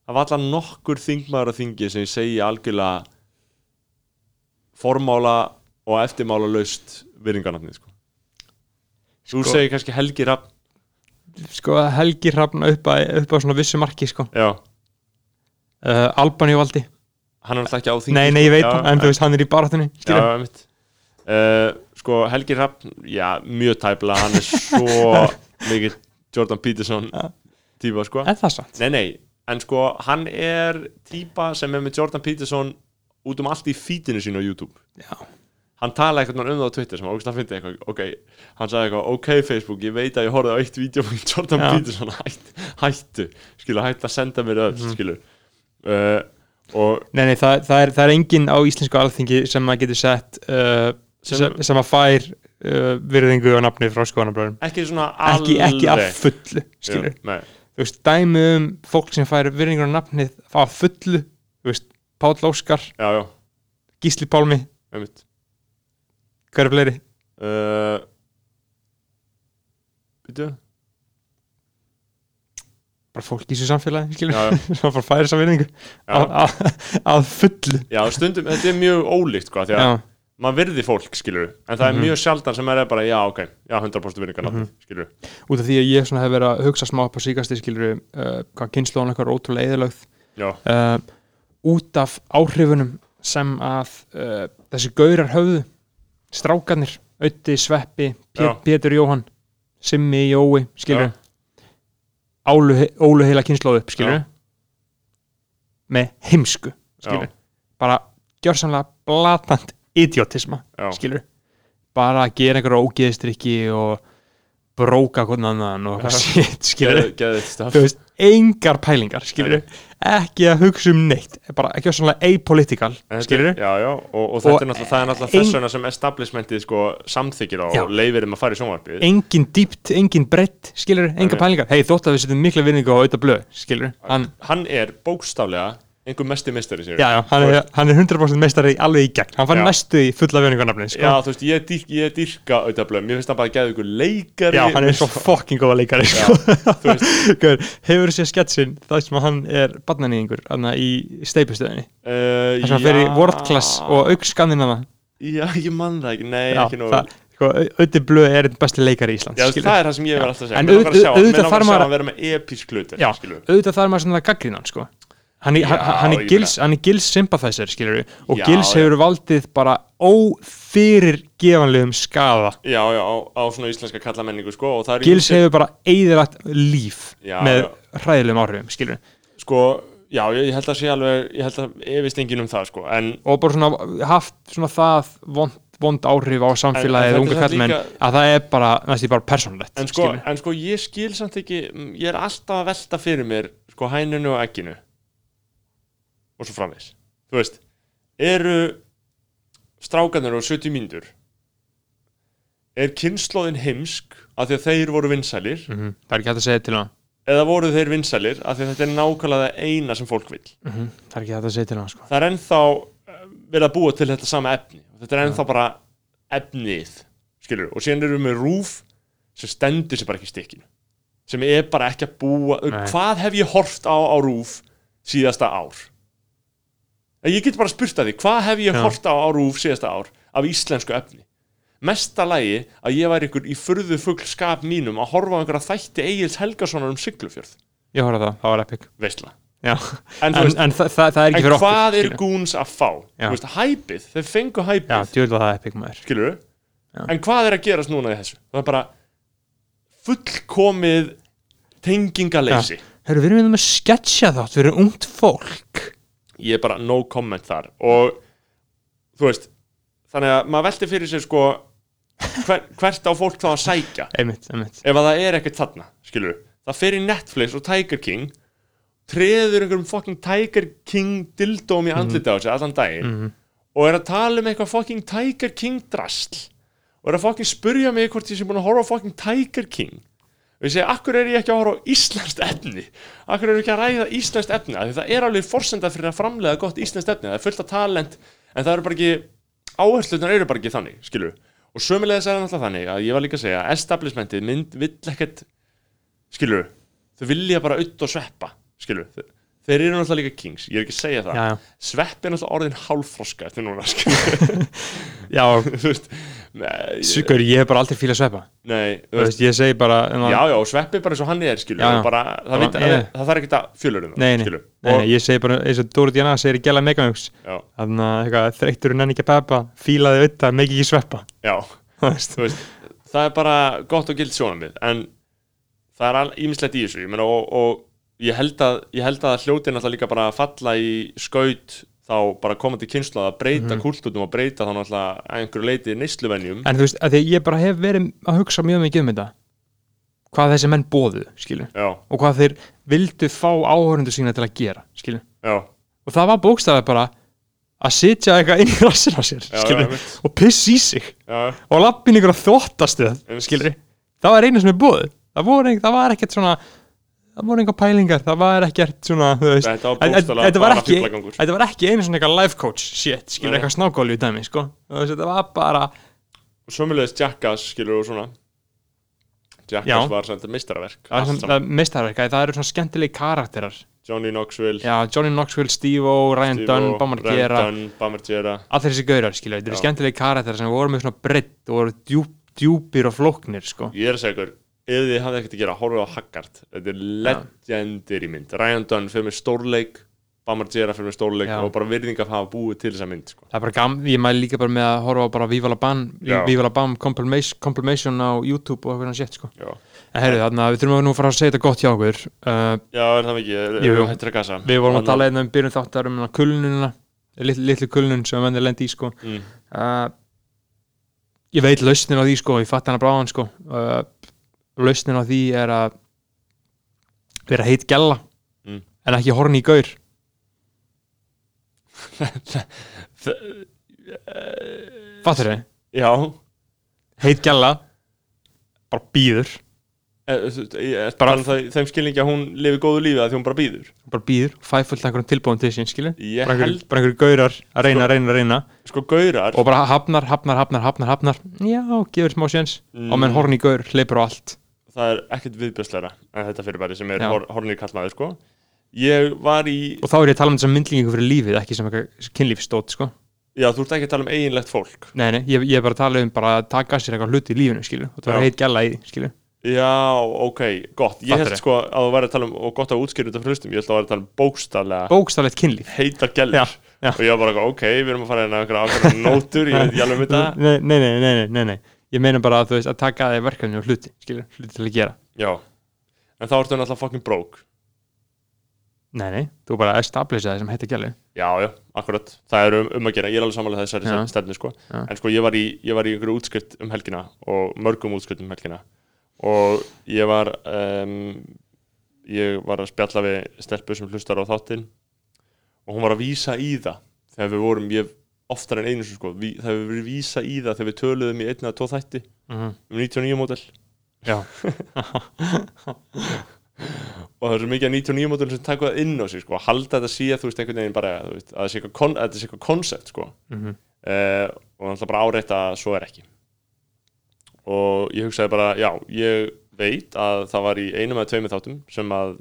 það var allan nokkur þingmaður að þingi sem ég segi algjörlega formála og eftirmála laust virðingarnafnið sko. þú
Sko-
segir kannski Helgi Rapp
sko Helgi hrafna upp, upp á svona vissu marki sko.
Já,
uh, Albaníu valdi
hann er alltaf ekki á þingi
nei, nei, ég veit
sko. Já,
en þú veist, hann er í baráttunni
Já,
skilur,
einmitt. Uh, Sko, Helgi Rapp Já, mjög tæplega, hann er svo mikið Jordan Peterson típa, sko.
Er það satt?
Nei, nei, en sko, hann er típa sem er með Jordan Peterson út um allt í fítinu sínu á YouTube
Já.
Hann talaði eitthvað um það á Twitter sem ógst að fyndi eitthvað, ok Hann sagði eitthvað, ok Facebook, ég veit að ég horfði á eitt vídeo með Jordan
Já.
Peterson hætt, hættu, skilu, hættu að senda mér öll,
Mhm.
skilu uh, og
Nei, nei, það, það, er, það er enginn á íslensku alþingi sem að getur sett uh,
Sem-
sem, að fær uh, virðingu og nafni frá skoðanabröðum
ekki
ekki, ekki að fullu skilur.
Já, nei,
veist, dæmi um fólk sem fær virðingu og nafni að fullu þú veist, Páll Óskar,
já, já,
Gísli Pálmi.
Einmitt.
Hver er fleiri?
uh, Býtu
bara fólk í þessu samfélagi sem bara fær þessa virðingu. Að, að, að fullu.
Já, stundum, þetta er mjög ólíkt sko, því að maður virði fólk, skilur en það er
Mhm.
mjög sjaldan sem er bara, já, ok já, 100% virðingar nafni,
Mhm.
skilur
út af því að ég hef verið að hugsa smá upp á síkasti skilur, uh, hvað kynnslóðan eitthvað er ótrúlega eðalögð
Já,
uh, út af áhrifunum sem að uh, þessi gaurar höfðu strákarnir, Ötti, Sveppi. Pétur Jóhann Simmi, Jói, skilur. Álu, Ólu heila kynnslóðu upp, skilur
Já.
með heimsku, skilur
Já.
bara gjörsamlega blatant idiotisma,
já,
skilur bara að gera einhverja ógeðstrykki og bróka hvernig annan og eitthvað shit, skilur þú veist, engar pælingar skilur, ekki að hugsa um neitt bara ekki að svona apolitical skilur,
Já, já, og, og þetta er náttúrulega, það er náttúrulega þess vegna sem establishmentið sko samþykir á og leifir um að fara í sjónvarpið.
Engin dýpt, engin breytt skilur, engar pælingar, hei þótt að við setjum mikla vinningu á auðvitað blöð, skilur hann,
Hann er bókstaflega einhver mesti mistari sér
já, já, hann, er, hann er 100% meistari alveg í gegn, hann fann
Já.
næstu í fulla vinningarnafni, sko.
Já, þú veist, ég, dýr, ég dýrka auðvitað blöð Mér finnst hann bara að geða ykkur leikari.
Já, hann er svo fucking góða leikari sko.
þú veist.
Gaur, Hefur séð sketsin það sem að hann er barnanýðingur í steipustöðinni
uh,
þess að hann fer í world class og auk skandinava.
Já, ég man það ekki, nei, ekki nú
það, sko, Ötti Blöð er einn besti leikari í Íslands
Já,
skilur.
það er það sem ég verð alltaf að segja.
En
Mér langar að
auð-
sjá-
auðvitað
Mér langar
þarf
að sjá
maður-
hann vera með episk hlutur
Já, auðvitað þarf maður svona gaggrínan sko. hann,
Já,
hann, er gils, hann er gils sympathizer skilur og
Já,
gils
já.
hefur valdið bara ófyrir gefanlegum skaða.
Já, já, á, á svona íslenska kallamenningu sko,
gils hefur bara eigðilagt líf
Já,
með
já.
hræðilegum áhrifum skilur
Sko, já, ég, held að sé alveg Ég held að efist enginn um það sko, En
og bara svona haft svona það vond, vond áhrif á samfélagið
samt
kallmenn
líka-
að það er bara næst bara persónlegt
en sko, en sko, ég skil samt ekki Ég er alltaf að velta fyrir mér Sko, hænunu og egginu Og svo framvegis. Þú veist, eru Strákanir og 70 mínútur Er kynnslóðin heimsk Af því að þeir voru vinsælir?
Mm það er ekki hægt að segja til hann
Eða voru þeir vinsælir Af því að þetta er nákvæmlega eina sem fólk vil
mm það er ekki hægt að segja til hann sko.
það er ennþá eh, verið að búa til þetta sama efni. Þetta er ennþá bara efnið skilur, og síðan erum við með rúf sem stendur sér bara ekki stikkinu sem er bara ekki að búa
Nei.
hvað hef ég hort á á rúf síðasta ár ég get bara spurt að því, hvað hef ég hort á á rúf síðasta ár af íslensku efni? Mesta lagi að ég væri ykkur í furðu fugl skap mínum að horfa á einhverja þætti Egils Helgasonar um Siglufjörð.
Ég horfði á það, það var epic.
Veistla. En
en,
veist-
en þa þa það er ekki
en
fyrir okkur
hvað er gúns að fá? Veist, hæpið, þeir fengu hæpið en hvað er að gerast núna í þessu? Það er bara fullkomið tengingaleysi.
Hörru, við erum við með sketcha þátt fyrir ungt fólk
ég er bara no comment þar. Og þú veist þannig að maður velti fyrir sér sko hver, hvert á fólk þá að sækja.
Einmitt, einmitt.
Ef að það er ekkert þarna, skilur það í Netflix og Tiger King treður einhverjum fucking Tiger King dildóm í andliti á sig allan daginn og er að tala um eitthvað fucking Tiger King drasl og er að fucking spurja mig hvort ég sé búin að horfa fucking Tiger King og ég segi, akkur er ég ekki að horfa á íslenskt efni? Akkur er ég ekki að ræða íslenskt efni? Því það er alveg forsenda fyrir að framlega gott íslenskt efni, það er fullt af talent en það eru bara ekki, áherslunar eru bara ekki þannig, skilur og sömulegðis er það náttúrulega þannig að ég var líka að segja establishmentið mynd vill ekkert skilur, þau vilja bara auð og sveppa, skilur þeir, eru náttúrulega líka kings, ég er ekki að segja það. Sveppi er náttúrulega orðin hálfroska
Sigur, ég hef bara aldrei fílað sveppa.
Nei, veist
ég segi bara en
já, já, sveppi bara eins og hann er, skilur
Já, já.
bara, það, veit,
eh.
það, þarf ekki að fjölur um það,
Nei, nei,
skilur.
Nei, nei, ég segi bara eins og Dóri Díana segir í Gela Megamix.
Já,
Þannig að en enn ekki að peppa Fílaði auðvitað, megi ekki sveppa.
Já,
Þú veist.
það er bara gott og gild sjónamið en það er ímislegt í þessu ég meina og, og ég held að ég held að hljótin alltaf líka bara falla í skaut þá bara komandi kynslu að breyta mm kultútum og breyta náttúrulega að einhverju leiti neysluvenjum.
En þú veist, að ég bara hef verið að hugsa mjög mikið um þetta. Hvað þessi menn bóðu, skilu
já,
Og hvað þeir vildu fá áhörundu sína til að gera, skilu
já,
Og það var bókstafið bara að sitja eitthvað inn í rassin á sér,
einmitt.
Og piss í sig.
Já,
og lappin ykkur að þvóttastuð
Einmitt.
skilur það var einu sem er búið það það var ekkert svona það voru einhver pælingar, það var ekkert svona þú veist,
Þetta var
ekki, þetta var ekki einu svona eitthvað life coach shit, skilur eitthvað snákóli í dæmi sko, þetta var bara
og sömulegis Jackass skilur og svona. Jackass
Já.
var
svona- það meistarverka, það eru svona skemmtilegi karakterar.
Johnny Knoxville.
Já, Johnny Knoxville, Steve-O, Ryan
Steve-O,
Dunn, Bamar
Ryan
Gera.
Dunn, Bammargera
allir þessi gaurar, skilur, þetta eru skemmtilegi karakterar sem voru með svona breytt og voru djúp, djúpir og flóknir, sko.
Ég er ykkur ef þið hafði ekkert að gera, horfið á Haggard. Þetta er legendir í mynd. Ryan Dunn fyrir með stórleik Bammargera fyrir með stórleik og bara virðing að hafa búið til þessa mynd sko.
Það er bara gaman, ég mæli líka bara með að horfa á bara Viva la Bam. Viva la Bam compilation, compilation á YouTube og eitthvað svona shit sko. En heyrðu, þannig að við þurfum nú að fara að segja þetta gott hjá okkur. Uh,
já, er það mikið,
Jú, jú.
að
Við vorum að tala einnig um byrjun þáttar um kulnunina, litlu, litlu kulnun sem við lendi í sko.
Mm.
uh, Ég veit lausnin á því sko, ég fatt hana bráðan sko. Uh, Lausnin á því er að vera heit gælla
Mm.
en ekki horni í gaur. Fattur þið?
já.
Heit gælla bara býður
Eh, veist, ég er
Bara-
bara það, þeim skilningi að hún lifi góðu lífi að því hún bara býður
bara býður, fæ fullt af einhverjum tilbúin til sín skilu
ég
bara einhverjum einhverjum gaurar að reyna, reyna, reyna.
sko, gaurar
og bara hafnar, hafnar, hafnar, hafnar, hafnar. Já, gefur smá séns.
Mm.
og menn horni gaur, hleypur á allt
það er ekkert viðbjörsleira en þetta fyrirbæri sem er hor, hornir kallmaður sko. ég var í
og þá er ég að tala um þessum myndlingu fyrir lífið ekki sem eitthvað kynlífstótt sko.
Já, þú ert ekki að tala um eiginlegt fólk.
Nei, nei, ég, ég er bara að tala um bara að taka að sér eitthvað hluti í lífinu skilu og það er heit gæla í skilu
já, ok, gott. Ég held sko að þú væri að tala um og gott að útskýra þetta fyrir hlustum, ég held að þú væri að tala um bókstaflega
bókstaflegt kynlíf.
heitar gælur.
Já, já.
og ég var bara, ok, við erum að fara inn á einhverja ákveðna nótur, ég veit ekki alveg um þetta.
Nei, nei, nei, nei, nei, nei ég meina bara að þú veist að taka að þig verkefni og hluti skilu, hluti til að gera.
Já, en þá ertu náttúrulega fucking broke.
Nei, nei, þú bara establisha það sem heita gælu
já, já, akkurat, það er um, um að gera. Ég er alveg samanlega þessari
Já.
stefnu sko.
Já.
en sko ég var í, ég var í einhverju útskrift um helgina og mörgum útskrift um helgina. Og ég var um, ég var að spjalla við stelpu sem hlustar á þáttinn. Og hún var að vísa í það þegar við vorum, ég oftar en einu sinni, sko, ví, þegar við vorum vísa í það þegar við töluðum í einna eða tvo þætti.
Mhm.
um 99 mótel
já,
og það er svo mikið af 99 mótel sem taka það inn á sig sko, að halda þetta sé þú veist einhvern veginn bara veist, að það að þetta sé eitthvað koncept sko.
Mhm.
uh, og það er bara áreitt að svo er ekki. Og ég hugsaði bara já, ég veit að það var í einum eða tveimur þáttum sem að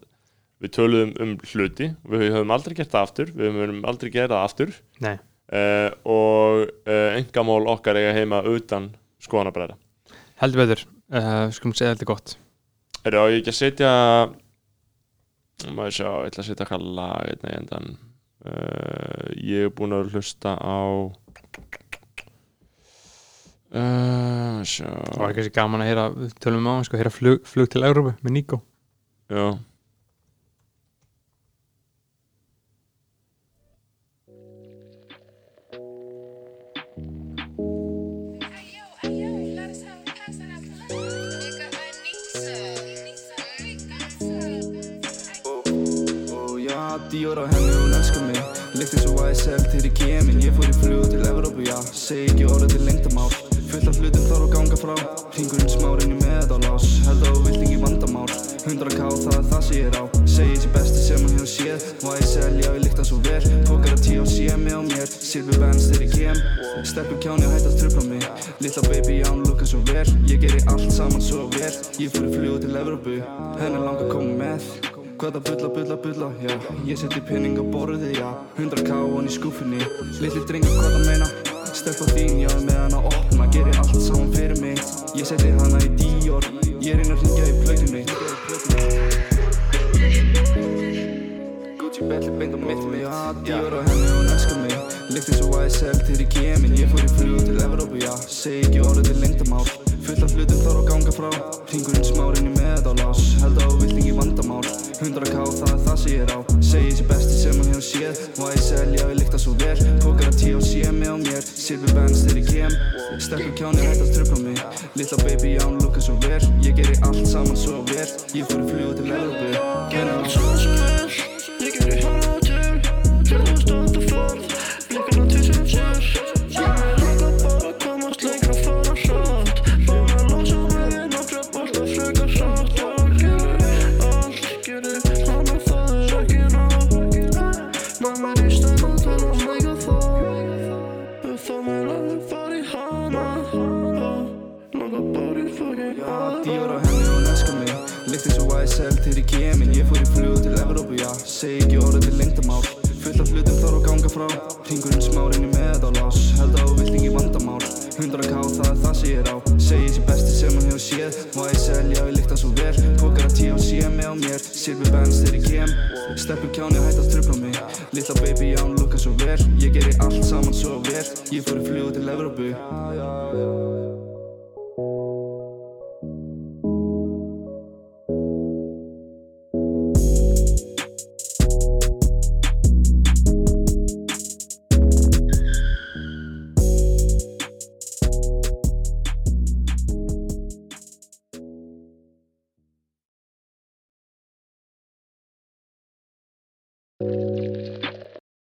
við töluðum um hluti. Við höfum aldrei gert það aftur. Við höfum aldrei gert það aftur.
Nei
uh, og uh, engamál okkar eiga heima utan skoðanabræða
heldur betur, uh, skulum segja þetta gott.
Er það ekki að setja maður sjá, ég ætla að setja eitthvað lag einna í endan ég er búinn að hlusta á uh, sjá.
Það var kannski gaman að heyra, við tölum á sko, heyra flug, flug til Európu með Nico.
Já
Og já, Dior á henni, hún elskar mig. Líkt eins og YSL til ég kemin Ég fór í flug til Evrópu, já. Segi ekki orðið til lengdamál. Fullt af hlutum þarf að ganga frá. Hringurinn smárinn í meðalás Held að þú vilt ekki vandamál. 100k, það er það sem ég er á. Segi þessi besti sem hann hefur séð. YSL, já, ég líkt það svo vel. Pókar að tíu á CM á mér. Silvi Benz til ég kem Steppu kjáni og hætt að tröfla mig. Lilla baby, já, hún lukka svo vel. Ég geri allt saman svo vel. Ég fór í flug til Evrópu. Henni langar að koma með Hvað það bulla, bulla, bulla, já. Ég seti pinning á borðið, já. 100k hann í skúfinni Lilli drengur, hvað það meina? Stelpa þín, já, með hann að opna. Gerir allt saman fyrir mig. Ég seti hana í Dior. Ég reyna að ringja í plöginni Gucci belli beint á mitt. Mig Já, Dior á henni, hún elskar mig. Líkt eins og YSL til ég kemin Ég fór í flug til Evrópu, já. Segi ekki orðið til lengdamál. Fullt af hlutum þarf að ganga frá. Hringurinn smárinn í meðalás Held vilt ekki vandamál 100k, það er það sem ég er á. Segi þessi besti sem hann hefur séð já ég líkt það svo vel? Pókar að tíu á CM á mér. Silvi Benz þegar ég kem Stelpu kjáni hætt að tröfla mig. Lilla baby, hún lukka svo vel. Ég geri allt saman svo vel. Ég í flugu til Evrópu. Gerði allt
Svona sem
Silvi Benz þegar ég kem. Steppu kjáni hætt að tröfla mig. Lilla baby, hún lukka svo vel Ég geri allt saman svo vel. Ég fór í flug til Evrópu